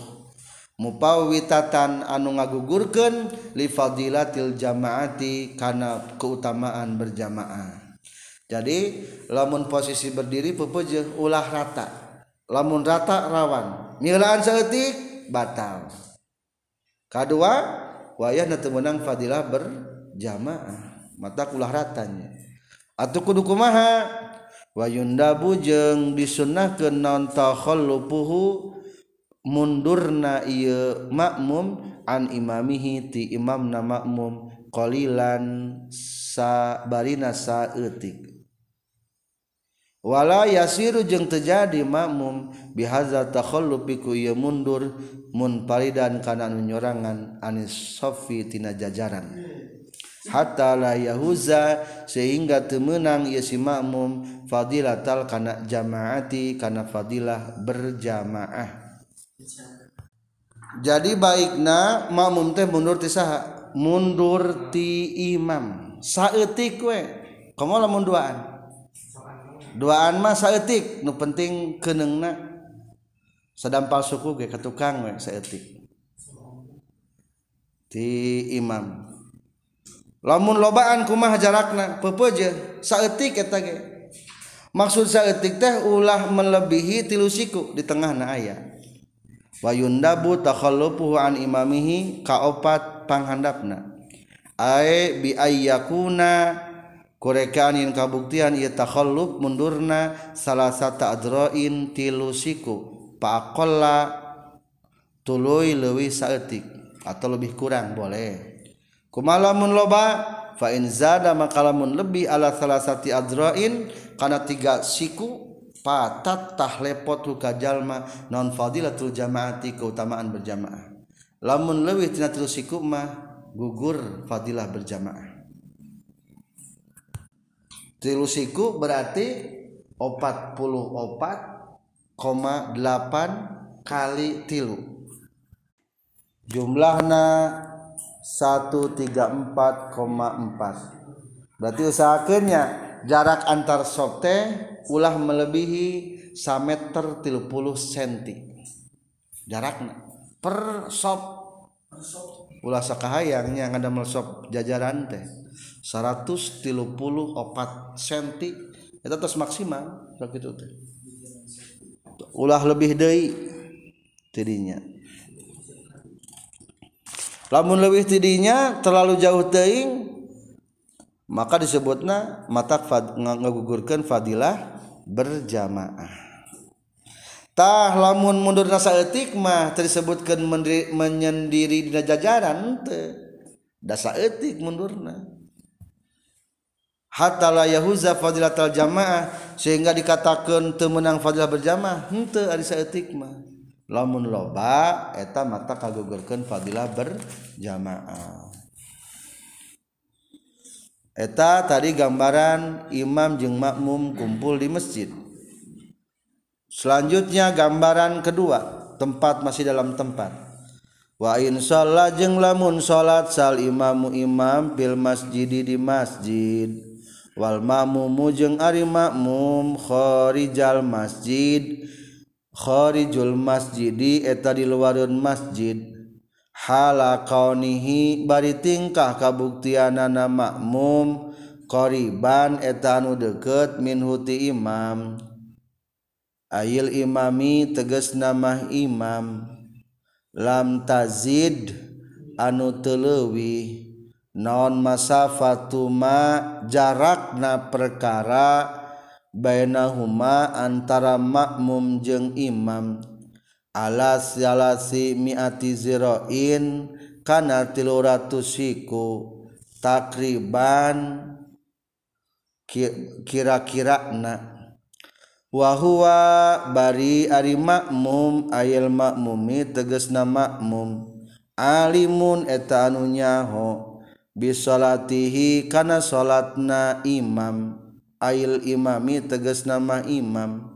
A: Mupawwitatan anu ngagugurken lifadilatil jamaati karena keutamaan berjamaah. Jadi lamun posisi berdiri pepeje ulah rata. Lamun rata rawan milaan seetik batal. Kedua wayah menang fadilah berjamaah. Mata ulah ratanya atau kudu kumaha? Wayundabu jeung disunnahkeun naon takhallufuhu? Mundurna ieu makmum an imamihi ti imamna makmum qalilan sabarina saeutik wala yasiru jeung terjadi makmum bihaza takhallufi ku ieu mundur mun palidan kana nu nyorangan anis sofi tina jajaran. Hatta la yahuza sehingga temenang ieu si makmum fadilatal kana jamaati kana fadilah berjamaah. Jadi baikna makmum teh mundur ti saha? Mundur ti imam. Saeutik we. Komo lamun duaan? Duaan mah saeutik. Nu penting keneungna sadampal suku ge ka tukang we saeutik. Ti imam lamun lobaan kumah jarakna pepeje saeutik eta ge. Maksud saeutik teh ulah melebihi tilu siku di tengah na aya. Wa yundabu takhallufuhu an imamihi kaopat panghandapna. Ae bi ayyakuna kurekaan yang kabuktian ia takhalluf mundurna salah satu adroin tilu siku. Pakola tuluy lewi saeutik atau lebih kurang boleh. Kumalamun loba fa in zada makalamun lebih ala salasati adrain kana tiga siku patat tah lepot ka jalma non fadilatul jamaati keutamaan berjamaah. Lamun leuwih tina tilu siku mah gugur fadilah berjamaah. Tilu siku berarti opat puluh opat koma delapan kali tilu. Jumlahna 134,4 berarti usahakannya jarak antar sokte ulah melebihi 1 meter 30 cm jaraknya per sop. Ulah sakahayangnya ada melesop jajaran teh 134 cm itu terus maksimal begitu teh. Ulah lebih dari tidinya lamun lebih tidinya terlalu jauh teing maka disebutnya mata fad, ngegugurkan fadilah berjamaah. Tah lamun mundur nasa etik mah tersebutkan mendiri, menyendiri di jajaran te dasa etik mundurna. Hatta la yahuza fadilatal jamaah sehingga dikatakan temenang fadilah berjamaah henteu ari saeutik mah. Lamun loba eta mata kagugurkeun fadilah berjamaah. Eta tadi gambaran imam jeung makmum kumpul di masjid. Selanjutnya gambaran kedua tempat masih dalam tempat. Wa in jeung lamun salat sal imamu imam fil masjidi di masjid. Wal mamumu jeung ari makmum kharijal masjid kharijul masjidi eta di luarun masjid. Hala kaunihi bari tingkah kabuktianana makmum qariban eta anu deket min huti imam. Ayil imami tegas nama imam. Lam tazid anu telewi non masafatuma jarakna perkara bainahuma antara makmum jeung imam. Ala salasi miati zeroin kana tilu ratus siku takriban kira-kira na wahwa bari ari makmum ayel makmumi tegesna makmum. Alimun eta anu nyaho bisolatihi kana salatna imam. ail imami teges nama imam.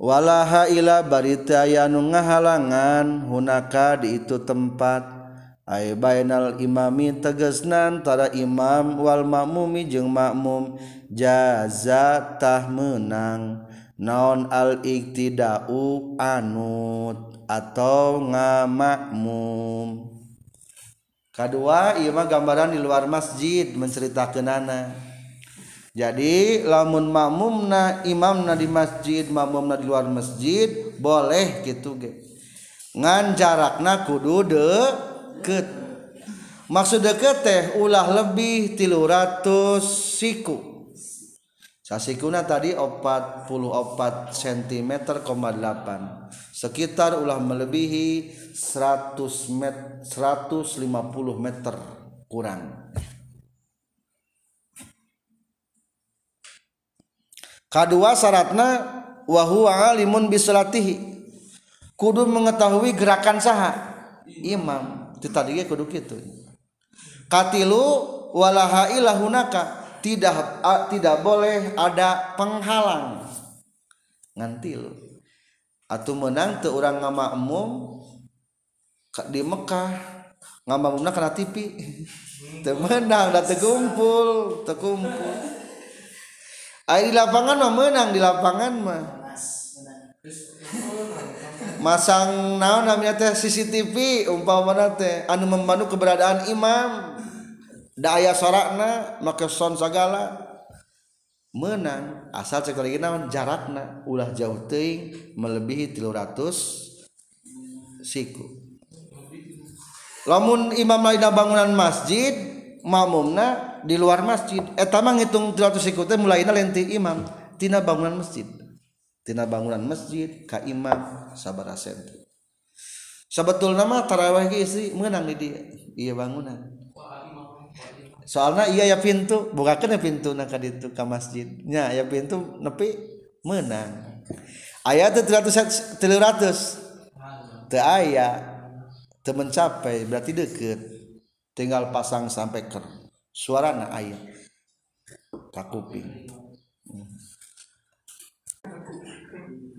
A: Walaha ila barita yanu ngahalangan hunaka di itu tempat. Ay bainal imami tegesnan tara imam wal makmumi jeung makmum jaza tah menang naon al iktidau anut atau ngamakmum kedua ieu mah gambaran di luar masjid menceritakeunana. anak jadi lamun makmumna imamna di masjid makmumna di luar masjid boleh gitu ge. Ngan jarakna kudu deket. Maksud deket teh ulah lebih tilu ratus siku sasikuna tadi 44 cm, 8 sekitar ulah melebihi 100 met 150 meter kurang kedua syaratna wahwa alimun bisalatihi kudu mengetahui gerakan saha. Imam. Itu tadi kudu gitu katilu walaha ilahunaka. Tidak tidak boleh ada penghalang. Nganti lu. Atau menang te orang ngamakmum di Mekah. Ngamakmumna kena TV temenang dah terkumpul terkumpul Air di lapangan mah menang di lapangan mah. Masang naon namanya teh CCTV umpama teh anu membantu keberadaan imam. Da aya sorakna make son sagala. Menang asal cek lagi naon jarakna ulah jauh teuing melebihi 300 siku. Lamun imam lain bangunan masjid makmumna di luar masjid. Eh, Etama ngitung 300 ikut mulai lenti imam. Tina bangunan masjid. Tina bangunan masjid ka imam sabara senti sebetul nama tarawih isi menang di dia iya bangunan. Soalnya iya ya pintu bukakan ya pintu nak itu ke masjidnya ya pintu nepi menang ayat 300 300 teu aya teu mencapai berarti deket tinggal pasang sampai ker suara na ayat kakuping.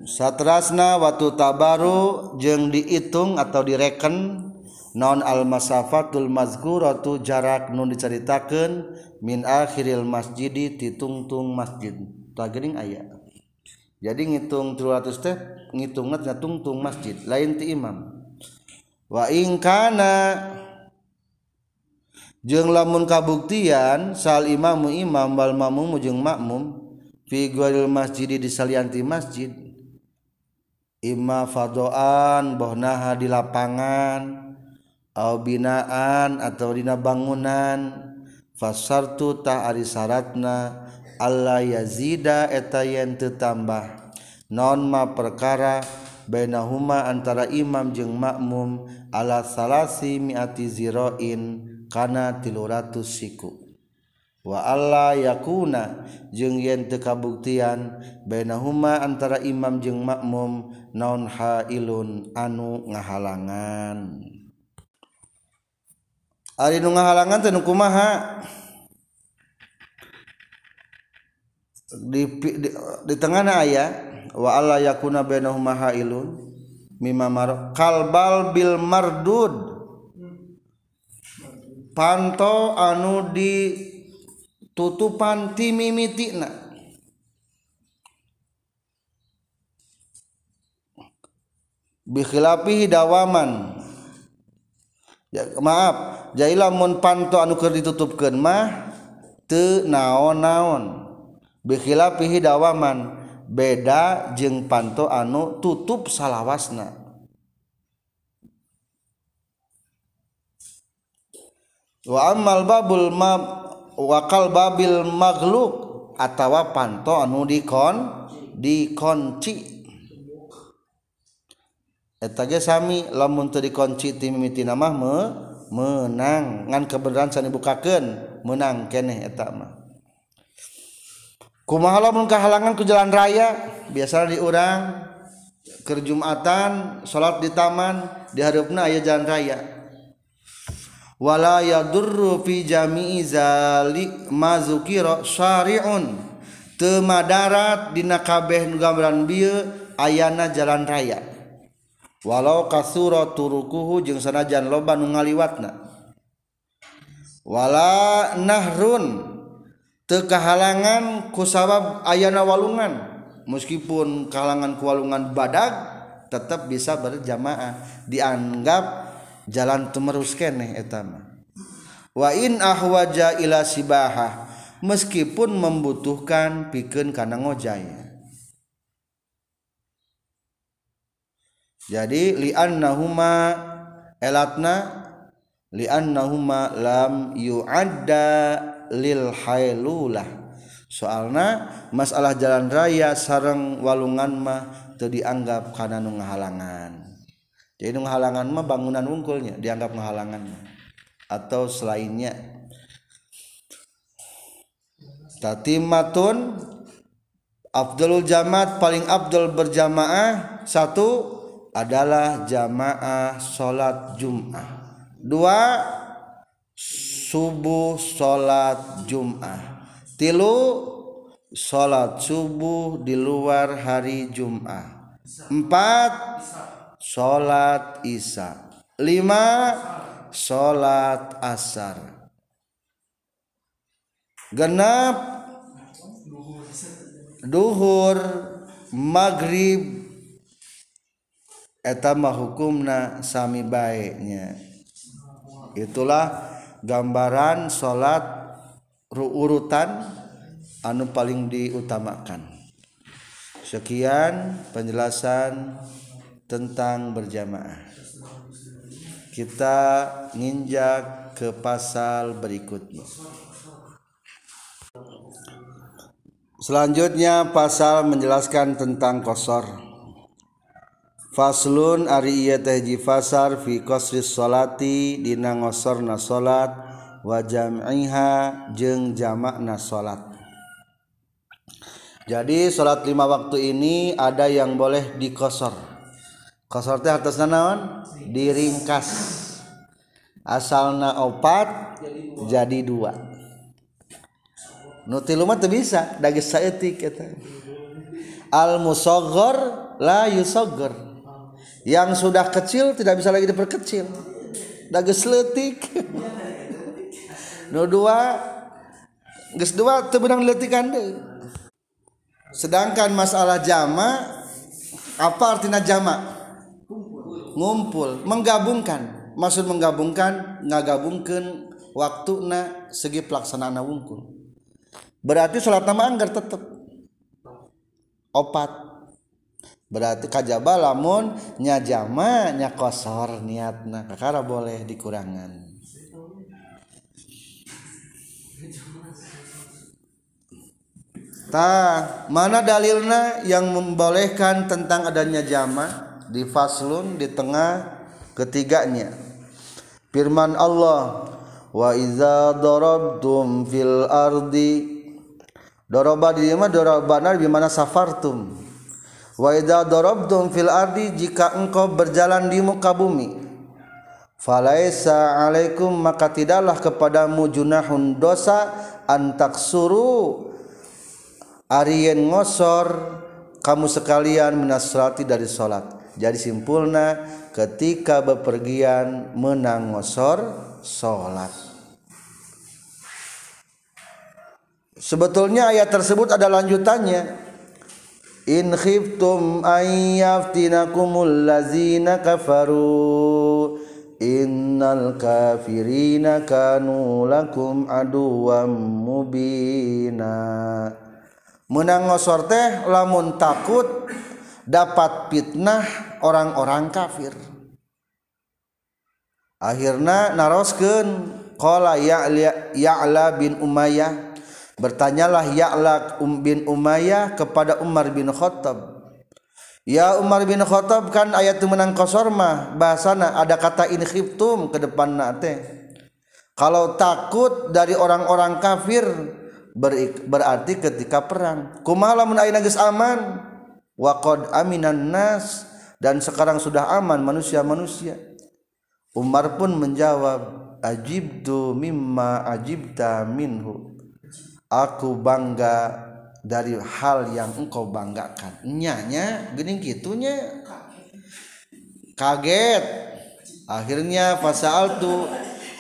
A: Satrasna watu tabaru jeung dihitung atau direken non al masafatul mazguratu jarak nun diceritakan min akhiril masjidi titungtung masjid. Tagering ayat jadi ngitung 300 step ngitungna tungtung masjid. Lain ti imam. Wa ingkana jeung lamun kabuktian sal imamu imam wal makmum jeung makmum fi ghairil masjidi di salianti masjid imma fadoan bohnaha di lapangan au binaan atau dina bangunan fasartu ta ari syaratna alla yazida eta yen tambah. Non ma perkara bainahuma antara imam jeung makmum ala salasi miati ziroin kana tilu ratus siku. Wa Allah yakuna jeung yen teu kabuktian bainahuma antara imam jeung makmum naon hailun anu ngahalangan. Ari nu ngahalangan teh nu kumaha? Di, di, di tengahna aya wa Allah yakuna bainahuma hailun mimma mar kalbal bil mardud. panto anu di tutupan timimitina bikhilapi dawaman ya, maaf jailamun panto anu keur ditutupkeun mah teu naon-naon. Bikhilapi dawaman beda jeung panto anu tutup salawasna. wa amal babul ma wakal babil magluk atawa panto anu dikon dikonci. Eta ge sami lamun teu dikonci ti mimitina mah me, menang. Ngan kebenaran san dibukakeun menang keneh eta mah. Kumaha lamun kahalangan ku jalan raya? Biasanya diurang kerjumatan salat di taman di hareupna aya jalan raya. wala yadurru fi jami'i zalik mazukira syari'un. Teu madarat dina kabeh gambaran bieu ayana jalan raya. Walau kasura turukuhu jeung sanajan loba nu ngaliwatna. Wala nahrun teu kahalangan ku sabab ayana walungan. Meskipun kahalangan ku walungan badag tetap bisa berjamaah. Dianggap jalan temerus keneh etama wa in ahwaja ila sibaha meskipun membutuhkan pikeun kana ngojaya jadi li annahuma elatna li annahuma lam yu'adda lil hailulah. Soalna masalah jalan raya sareng walungan mah teu dianggap kana nu jadi menghalangan mah bangunan unggulnya dianggap menghalangan. Atau selainnya. Tatimatun Abdul Jamaat paling Abdul berjamaah satu adalah jamaah sholat Jum'ah. Dua subuh sholat Jum'ah. Tilu sholat subuh di luar hari Jum'ah. Empat salat Isya. 5 salat asar. Genap duhur magrib etama hukumna sami baiknya. Itulah gambaran salat urutan anu paling diutamakan. Sekian penjelasan. Tentang berjamaah kita nginjak ke pasal berikutnya selanjutnya pasal menjelaskan tentang kosor Faslun ari ieu teh ji fasar fi qasris salati dina ngosorna salat wa jam'iha jeung jamakna salat. Jadi salat lima waktu ini ada yang boleh dikosor. Kosor teh atasna naon? Diringkas. Asalna opat jadi dua. Nu tilu mah teu bisa, da geus saeutik eta. Al musaghar la yusaghar yang sudah kecil tidak bisa lagi diperkecil dages letik no dua geus dua teu beunang letikan deui sedangkan masalah jama apa artinya jama ngumpul. Menggabungkan. Maksud menggabungkan ngagabungkeun waktuna segi pelaksanaan wungkul. Berarti salat nama anggar tetep. Opat. Berarti kajaba lamun nya jama nya kosor niatna. Kakara boleh dikurangan. Ta mana dalilna yang membolehkan tentang adanya jama di faslun di tengah ketiganya. Firman Allah wa iza darabtum fil ardi daraba di mana? Darabana di mana safartum. Waidadorobtum fil ardi jika engkau berjalan di muka bumi. Falaisa alaikum maka tidaklah kepadamu junahun dosa antak suru Arien ngosor kamu sekalian menasrati dari solat Jadi simpulna ketika bepergian menang ngosor solat Sebetulnya ayat tersebut ada lanjutannya. In khiftum an yaftinakumul lazina kafaru innal kafirina kanu lakum aduwam mubina. Menang ngosor teh lamun takut dapat fitnah orang-orang kafir akhirna naroskeun qala ya'la ya'la bin umayyah Bertanyalah Ya'la um bin Umayyah kepada Umar bin Khattab. Ya Umar bin Khattab kan ayat menang kosor mah bahasana ada kata in khiftum ke depan nate. Kalau takut dari orang-orang kafir berarti ketika perang. Kumaha lamun geus aman? Wa qad aminan nas dan sekarang sudah aman manusia-manusia. Umar pun menjawab, "Ajibtu mimma ajibta minhu." aku bangga dari hal yang engkau banggakan nyanya gening gitunya kaget akhirnya fasal tu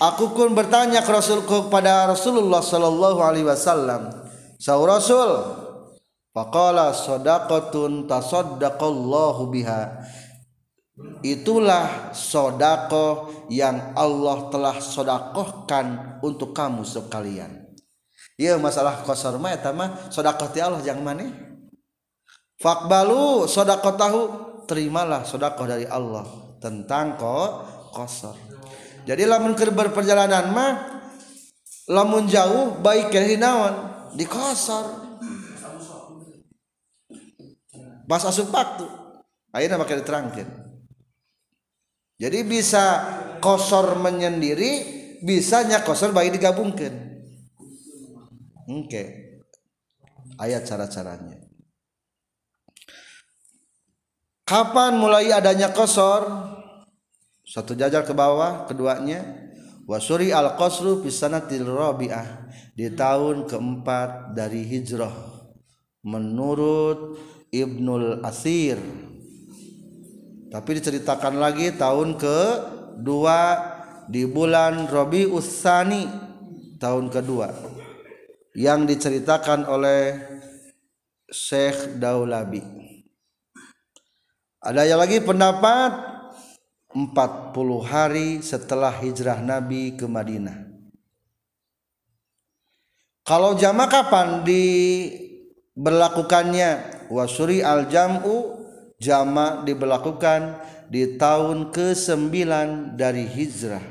A: aku pun bertanya ke Rasul kepada Rasulullah sallallahu alaihi wasallam sau Rasul faqala sadaqatun tasaddaqallahu biha itulah sodako yang Allah telah sodakohkan untuk kamu sekalian Iya masalah kosor mah eta mah sedekah ti Allah jangan maneh. Fakbalu sedekah tahu terimalah sedekah dari Allah tentang kok kosor. Jadi lamun keur berperjalanan mah lamun jauh baik dari naon di kosor. Pas asup waktu. Ayeuna pakai diterangkan. Jadi bisa kosor menyendiri, bisanya kosor baik digabungkan. Oke. Ayat cara-caranya. Kapan mulai adanya kosor? Satu jajar ke bawah, keduanya wasuri al qasru fi sanatil rabi'ah di tahun keempat dari hijrah menurut Ibnul Asir. Tapi diceritakan lagi tahun ke dua di bulan Rabiul Tsani tahun kedua yang diceritakan oleh Syekh Daulabi. Ada yang lagi pendapat? 40 hari setelah hijrah Nabi ke Madinah. Kalau jama kapan diberlakukannya wasuri al-jam'u jama diberlakukan di tahun ke-9 dari hijrah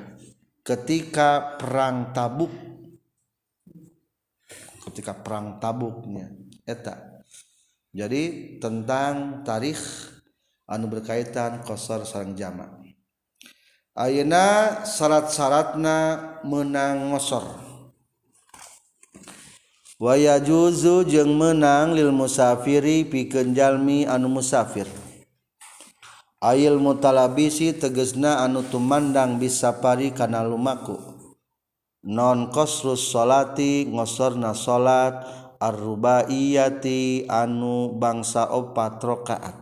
A: ketika perang Tabuk. Ketika perang Tabuknya eta. Jadi tentang tarikh anu berkaitan kosor sarang jama. Ayeuna syarat-syaratna menang ngosor waya juzu jeung menang lil musafiri pikeun jalmi anu musafir. Ail mutalabisi tegesna anu tumandang bisapari kana lumaku. Non kosrus solati ngosorna salat arrubaiyati anu bangsa opat rakaat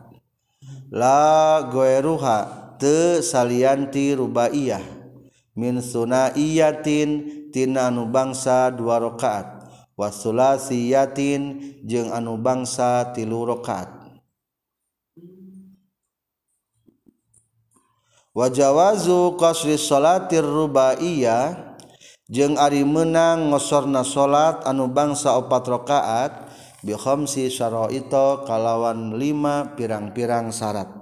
A: la goeruha te salianti rubaiyah. Min sunaiyatin tina anu bangsa dua rakaat wasulasi yatin jeung anu bangsa tilu rakaat. Wajawazu qasri salatir rubaiyah jeung ari meunang ngosorna salat anu bangsa opat rakaat bi khamsi syara'ita kalawan lima pirang-pirang syarat.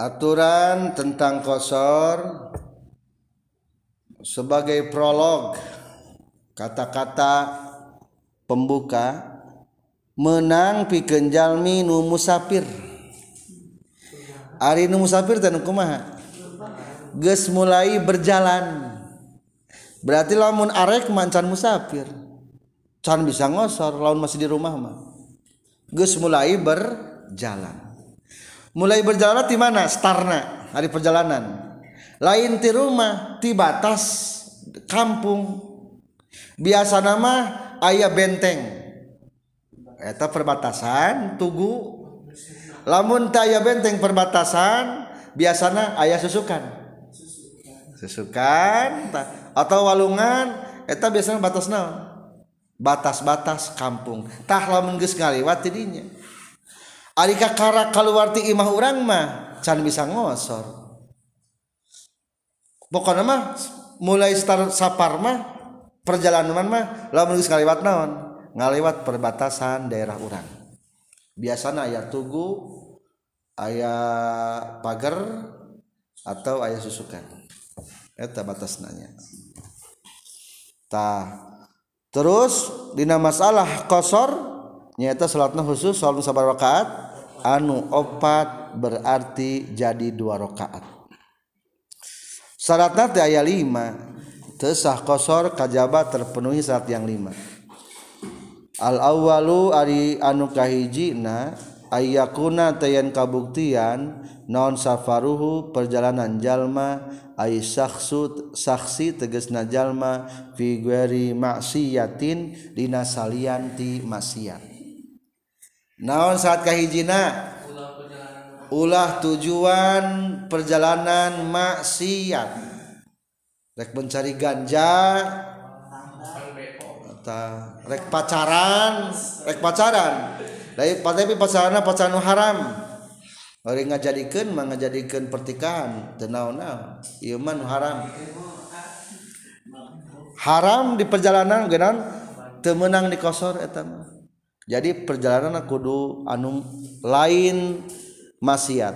A: Aturan tentang kosor sebagai prolog kata-kata pembuka. Menang pikeun jalmi nu musafir. Ari nu musafir teh kumaha? Geus mulai berjalan. Berarti lamun arek mancan musafir. Can bisa ngosor lamun masih di rumah mah. Geus mulai berjalan. Mulai berjalan di mana? Starna hari perjalanan. Lain di rumah di batas kampung. Biasa nama ayah benteng. Eta perbatasan tugu. Lamun taya benteng perbatasan biasanya ayah susukan. Susukan atau walungan eta biasanya batas naon? Batas-batas kampung. Tah lamun geus ngaliwat tidinya. Ari kakara kaluwarti imah urang mah can bisa ngosor. Pokoknya mah mulai start sapar mah perjalanan mah lamun geus ngaliwat naon? Ngaliwat perbatasan daerah urang. Biasanya ayat tugu ayat pagar atau ayat susukan. Eta batas nanya tah terus dina masalah kosor nyata salatna khusus salat sabar rakaat anu opat berarti jadi dua rakaat. Syaratna teh aya lima tesah kosor kajaba terpenuhi saat yang lima. Al-awwalu ari anu kahijina ayakuna tayan kabuktian non safaruhu perjalanan jalma ay sakhsu saksi tegesna jalma fi gueri maksiyatin dina maksiat. Naon saat kahijina? Ulah tujuan perjalanan maksiat. rek mencari ganja. Rek pacaran rek pacaran. Dari tapi pacaran pacaran haram. Orang ngajadikan mah ngajadikan pertikahan tenau nau ieu mah haram. Haram di perjalanan genan teu meunang dikosor eta mah. Jadi perjalanan kudu anu lain maksiat.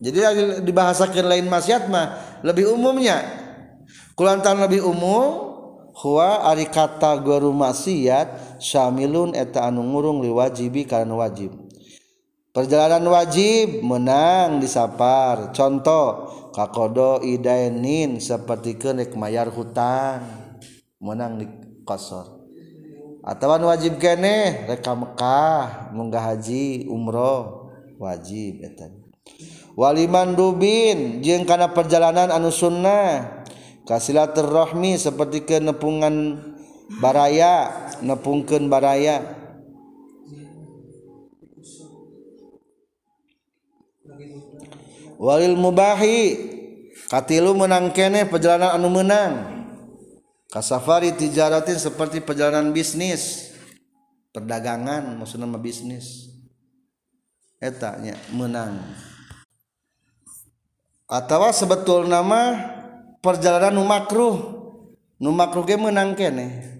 A: Jadi dibahasakan lain maksiat mah lebih umumnya. kulantan lebih umum huwa ari kata guru maksiat Syamilun eta anu ngurung liwajibi karena wajib. Perjalanan wajib menang disapar. Contoh kakodo idainin seperti kenik mayar hutang menang di kosor. Atau wajib kene reka Mekah munggah haji umroh wajib eta. Waliman dubin jeung kana perjalanan anu sunnah. Silaturahmi seperti ke nepungan baraya nepungken baraya. Walil mubahilu menangkeneh perjalanan anu menang. Kasafari tijaratin seperti perjalanan bisnis. Perdagangan maksud nama bisnis. Etanya menang. Atau sebetul nama perjalanan numakruh numakruh ge menang kene.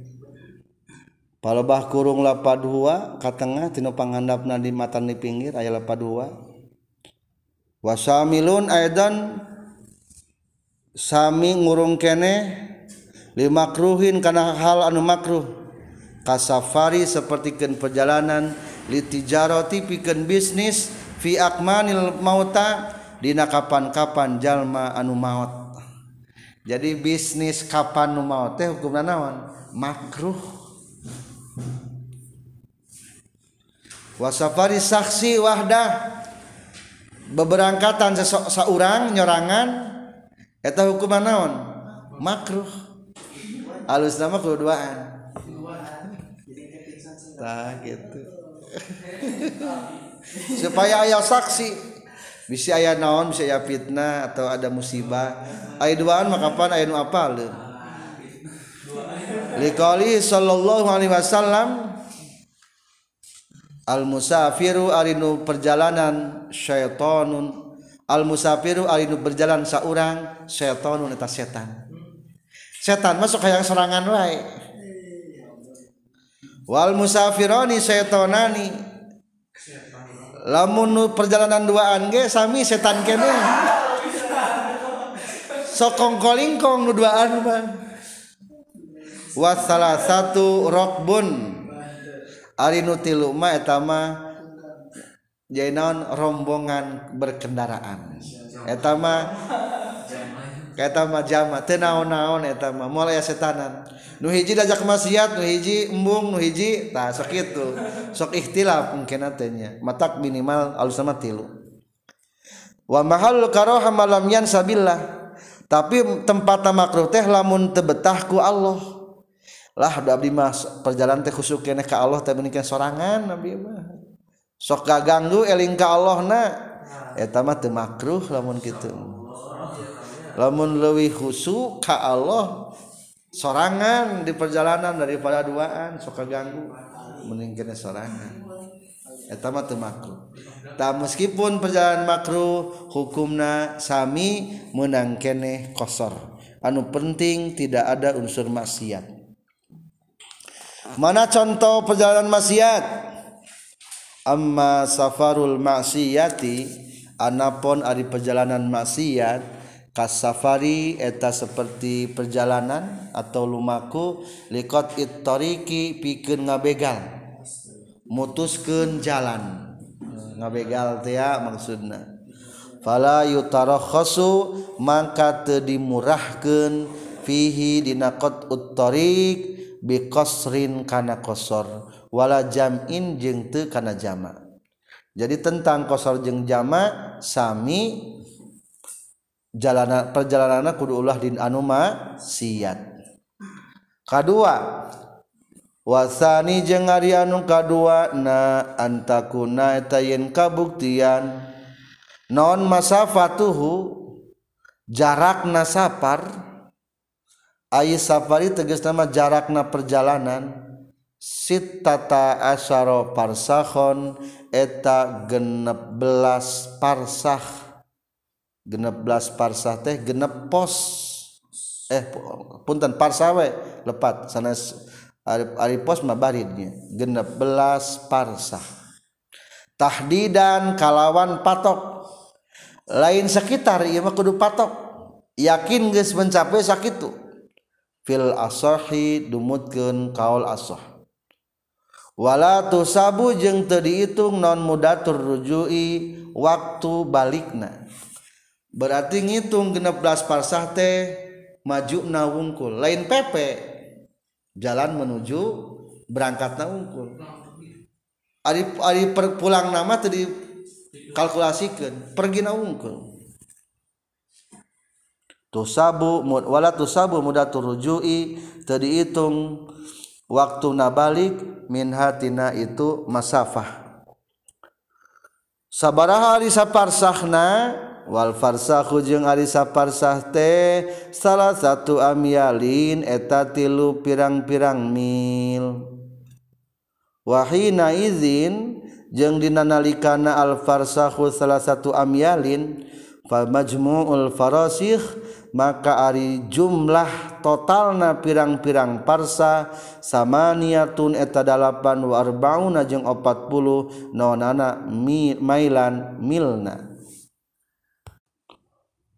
A: Palebah kurung lapad hua ka tengah tinu panghandapna di matan di pinggir aya lapad hua wasamilun aidan sami ngurung kene limakruhin kana hal anu makruh. Kasafari sapertikeun perjalanan litijarati pikeun bisnis fi akmanil mauta dina kapan-kapan jalma anu maut jadi bisnis kapan nu mau teh hukumna naon? Makruh. Wasafari saksi wahdah beberangkatan sesok saurang nyorangan. Eta hukuman naon? Makruh. Alus nama keduaan nah gitu. Supaya ayah saksi. Bisa ayah naon bisa ayah fitnah atau ada musibah. Ayat duaan maka pan ayat nu apal liqali sallallahu alaihi wasallam al musafiru arinu perjalanan syaitonun al musafiru arinu berjalan saurang syaitonun eta setan. Setan masuk kayak serangan wae. Wal musafironi syaitonani lamun perjalanan duaan ge sami setan kene. Sokong kolingkong nu duaan man wasalah satu rokbun. Ari nu tilu mah eta mah jadi rombongan berkendaraan. Eta mah eta mah jama teu naon-naon eta mah moal aya setanan nu hiji dajak maksiat nu hiji embung nu hiji tah sok kitu sok ikhtilaf mungkin atenya matak minimal alus sama tilu. Wa mahal karoha malam yan sabillah. Tapi tempat makruh teh lamun teu betah ku Allah. Lah da abdi mah perjalanan teh khusuk keneh ka Allah teh meunikeun sorangan nabi mah. Sok ganggu eling ka Allah na. Eta mah teu makruh lamun kitu lamun leuwih khusuk ka Allah sorangan di perjalanan daripada duaan suka ganggu meningkatnya sorangan. Eta mah teu makruh. Tak meskipun perjalanan makruh hukumna sami menang kene kosor. Anu penting tidak ada unsur maksiat. Mana contoh perjalanan maksiat? Amma safarul maksiati anapun ari perjalanan maksiat kasafari eta seperti perjalanan atau lumaku likot ittoriki pikeun ngabegal. Mutuskeun jalan. Ngabegal teh maksudna. Fala yutarakhasu mangka teu dimurahkeun fihi dina qat uttariq biqasrin kana qasar wala jam'in jeung teu kana jama. Jadi tentang qasar jeung jama sami jalana perjalanan kudu ulah din anuma siat kedua wasani jeung ari anu kadua na antakuna eta yen kabuktian. Non masafatuhu jarakna safar. Ay safari tegas nama jarakna perjalanan. Sitata asyara parsakhon eta genep belas parsah. Genep parsah teh genep pos. Eh punten parsawe lepat. Sana ari, ari pos mah baridnya. Genep belas parsah. Tahdidan kalawan patok. Lain sekitar ieu mah kudu patok. Yakin geus mencapai sakitu. Fil asahi dumutkeun kaul asah. Wala tusabu jeung teu diitung non mudatur rujui waktu balikna berarti ngitung genep belas parsah teh maju na wungkul. Lain pepe jalan menuju berangkat na wungkul. Ari ari per, pulang nama tadi kalkulasikan pergi na wungkul. Tusabu wala tusabu mudah turujui tadi hitung waktu nabalik min hatina itu masafah. Sabaraha hari saparsahna wal Walfarsahhu jeung Arisa Farsahte salah satu amyalin eta tilu pirang-pirang mil. Wahina izin jeung dinanalikana Alfarsahhu salah satu amyalin Falmajmu'ul farasih maka ari jumlah totalna pirang-pirang parsa sama niatun eta dalapan warbauna jeung opat puluh nonana mi, mailan milna.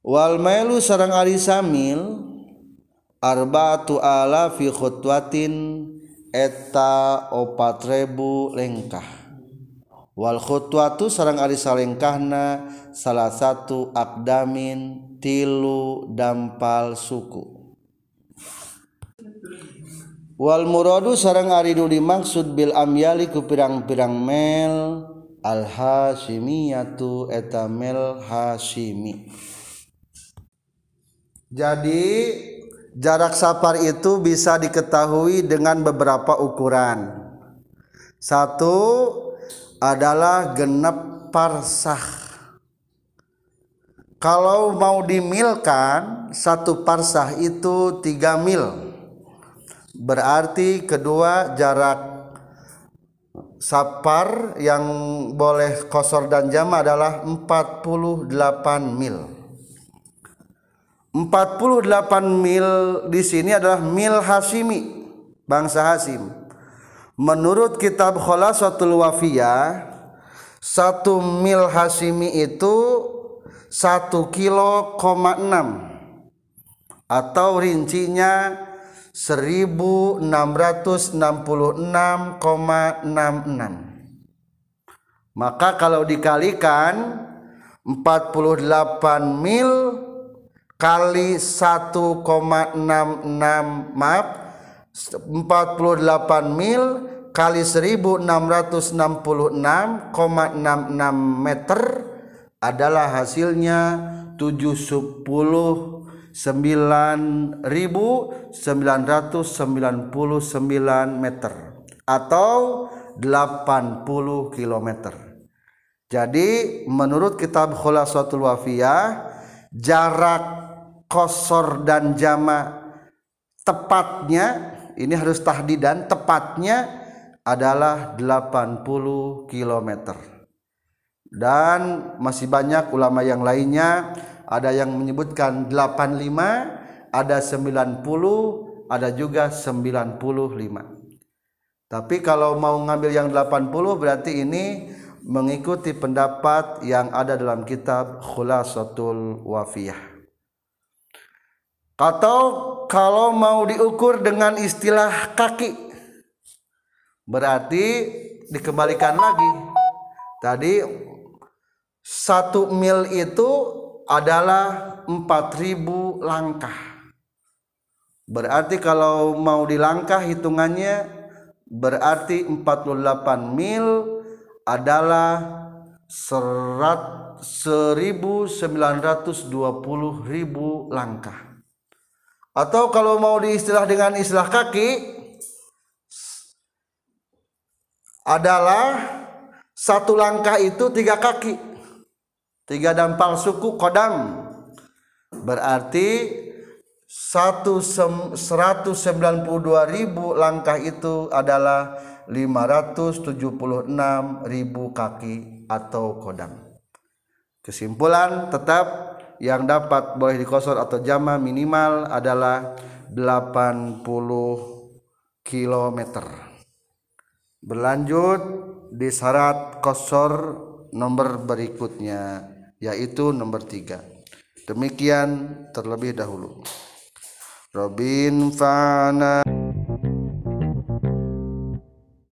A: Wal mailu sarang ari samil ala fi khutwatin eta opat ribu lengkah. Wal khutwatu sarang ari salengkahna salah satu akdamin tilu dampal suku. Wal muradu sarang ari nu dimaksud bil amyali ku pirang-pirang mel al hasimiyatu eta mel hasimi jadi jarak safar itu bisa diketahui dengan beberapa ukuran. Satu adalah genep parsah. Kalau mau dimilkan satu parsah itu tiga mil. Berarti kedua jarak sapar yang boleh kosor dan jama adalah 48 mil 48 mil di sini adalah mil Hasimi bangsa Hasim menurut kitab Kholasatul Wafiyah satu mil Hasimi itu satu kilo koma enam atau rincinya seribu enam ratus enam puluh enam koma enam enam. Maka kalau dikalikan empat puluh delapan mil kali 1,66 maaf 48 mil kali 1666,66 meter adalah hasilnya 710 9999 meter atau 80 km. Jadi menurut kitab Khulasatul Wafiyah jarak kosor dan jama. Tepatnya ini harus tahdidan tepatnya adalah 80 kilometer. Dan masih banyak ulama yang lainnya. Ada yang menyebutkan 85 ada 90 ada juga 95 tapi kalau mau ngambil yang 80 berarti ini mengikuti pendapat yang ada dalam kitab Khulasatul Wafiyah atau kalau mau diukur dengan istilah kaki. Berarti dikembalikan lagi. Tadi satu mil itu adalah 4000 langkah. Berarti kalau mau dilangkah hitungannya berarti 48 mil adalah serat 1920 ribu langkah atau kalau mau diistilah dengan istilah kaki adalah satu langkah itu tiga kaki. Tiga dampal suku kodam. Berarti satu seratus sembilan puluh dua ribu langkah itu adalah lima ratus tujuh puluh enam ribu kaki atau kodam. Kesimpulan tetap yang dapat boleh dikosor atau jama minimal adalah 80 km berlanjut di syarat kosor nomor berikutnya yaitu nomor tiga. Demikian terlebih dahulu. Robin Fana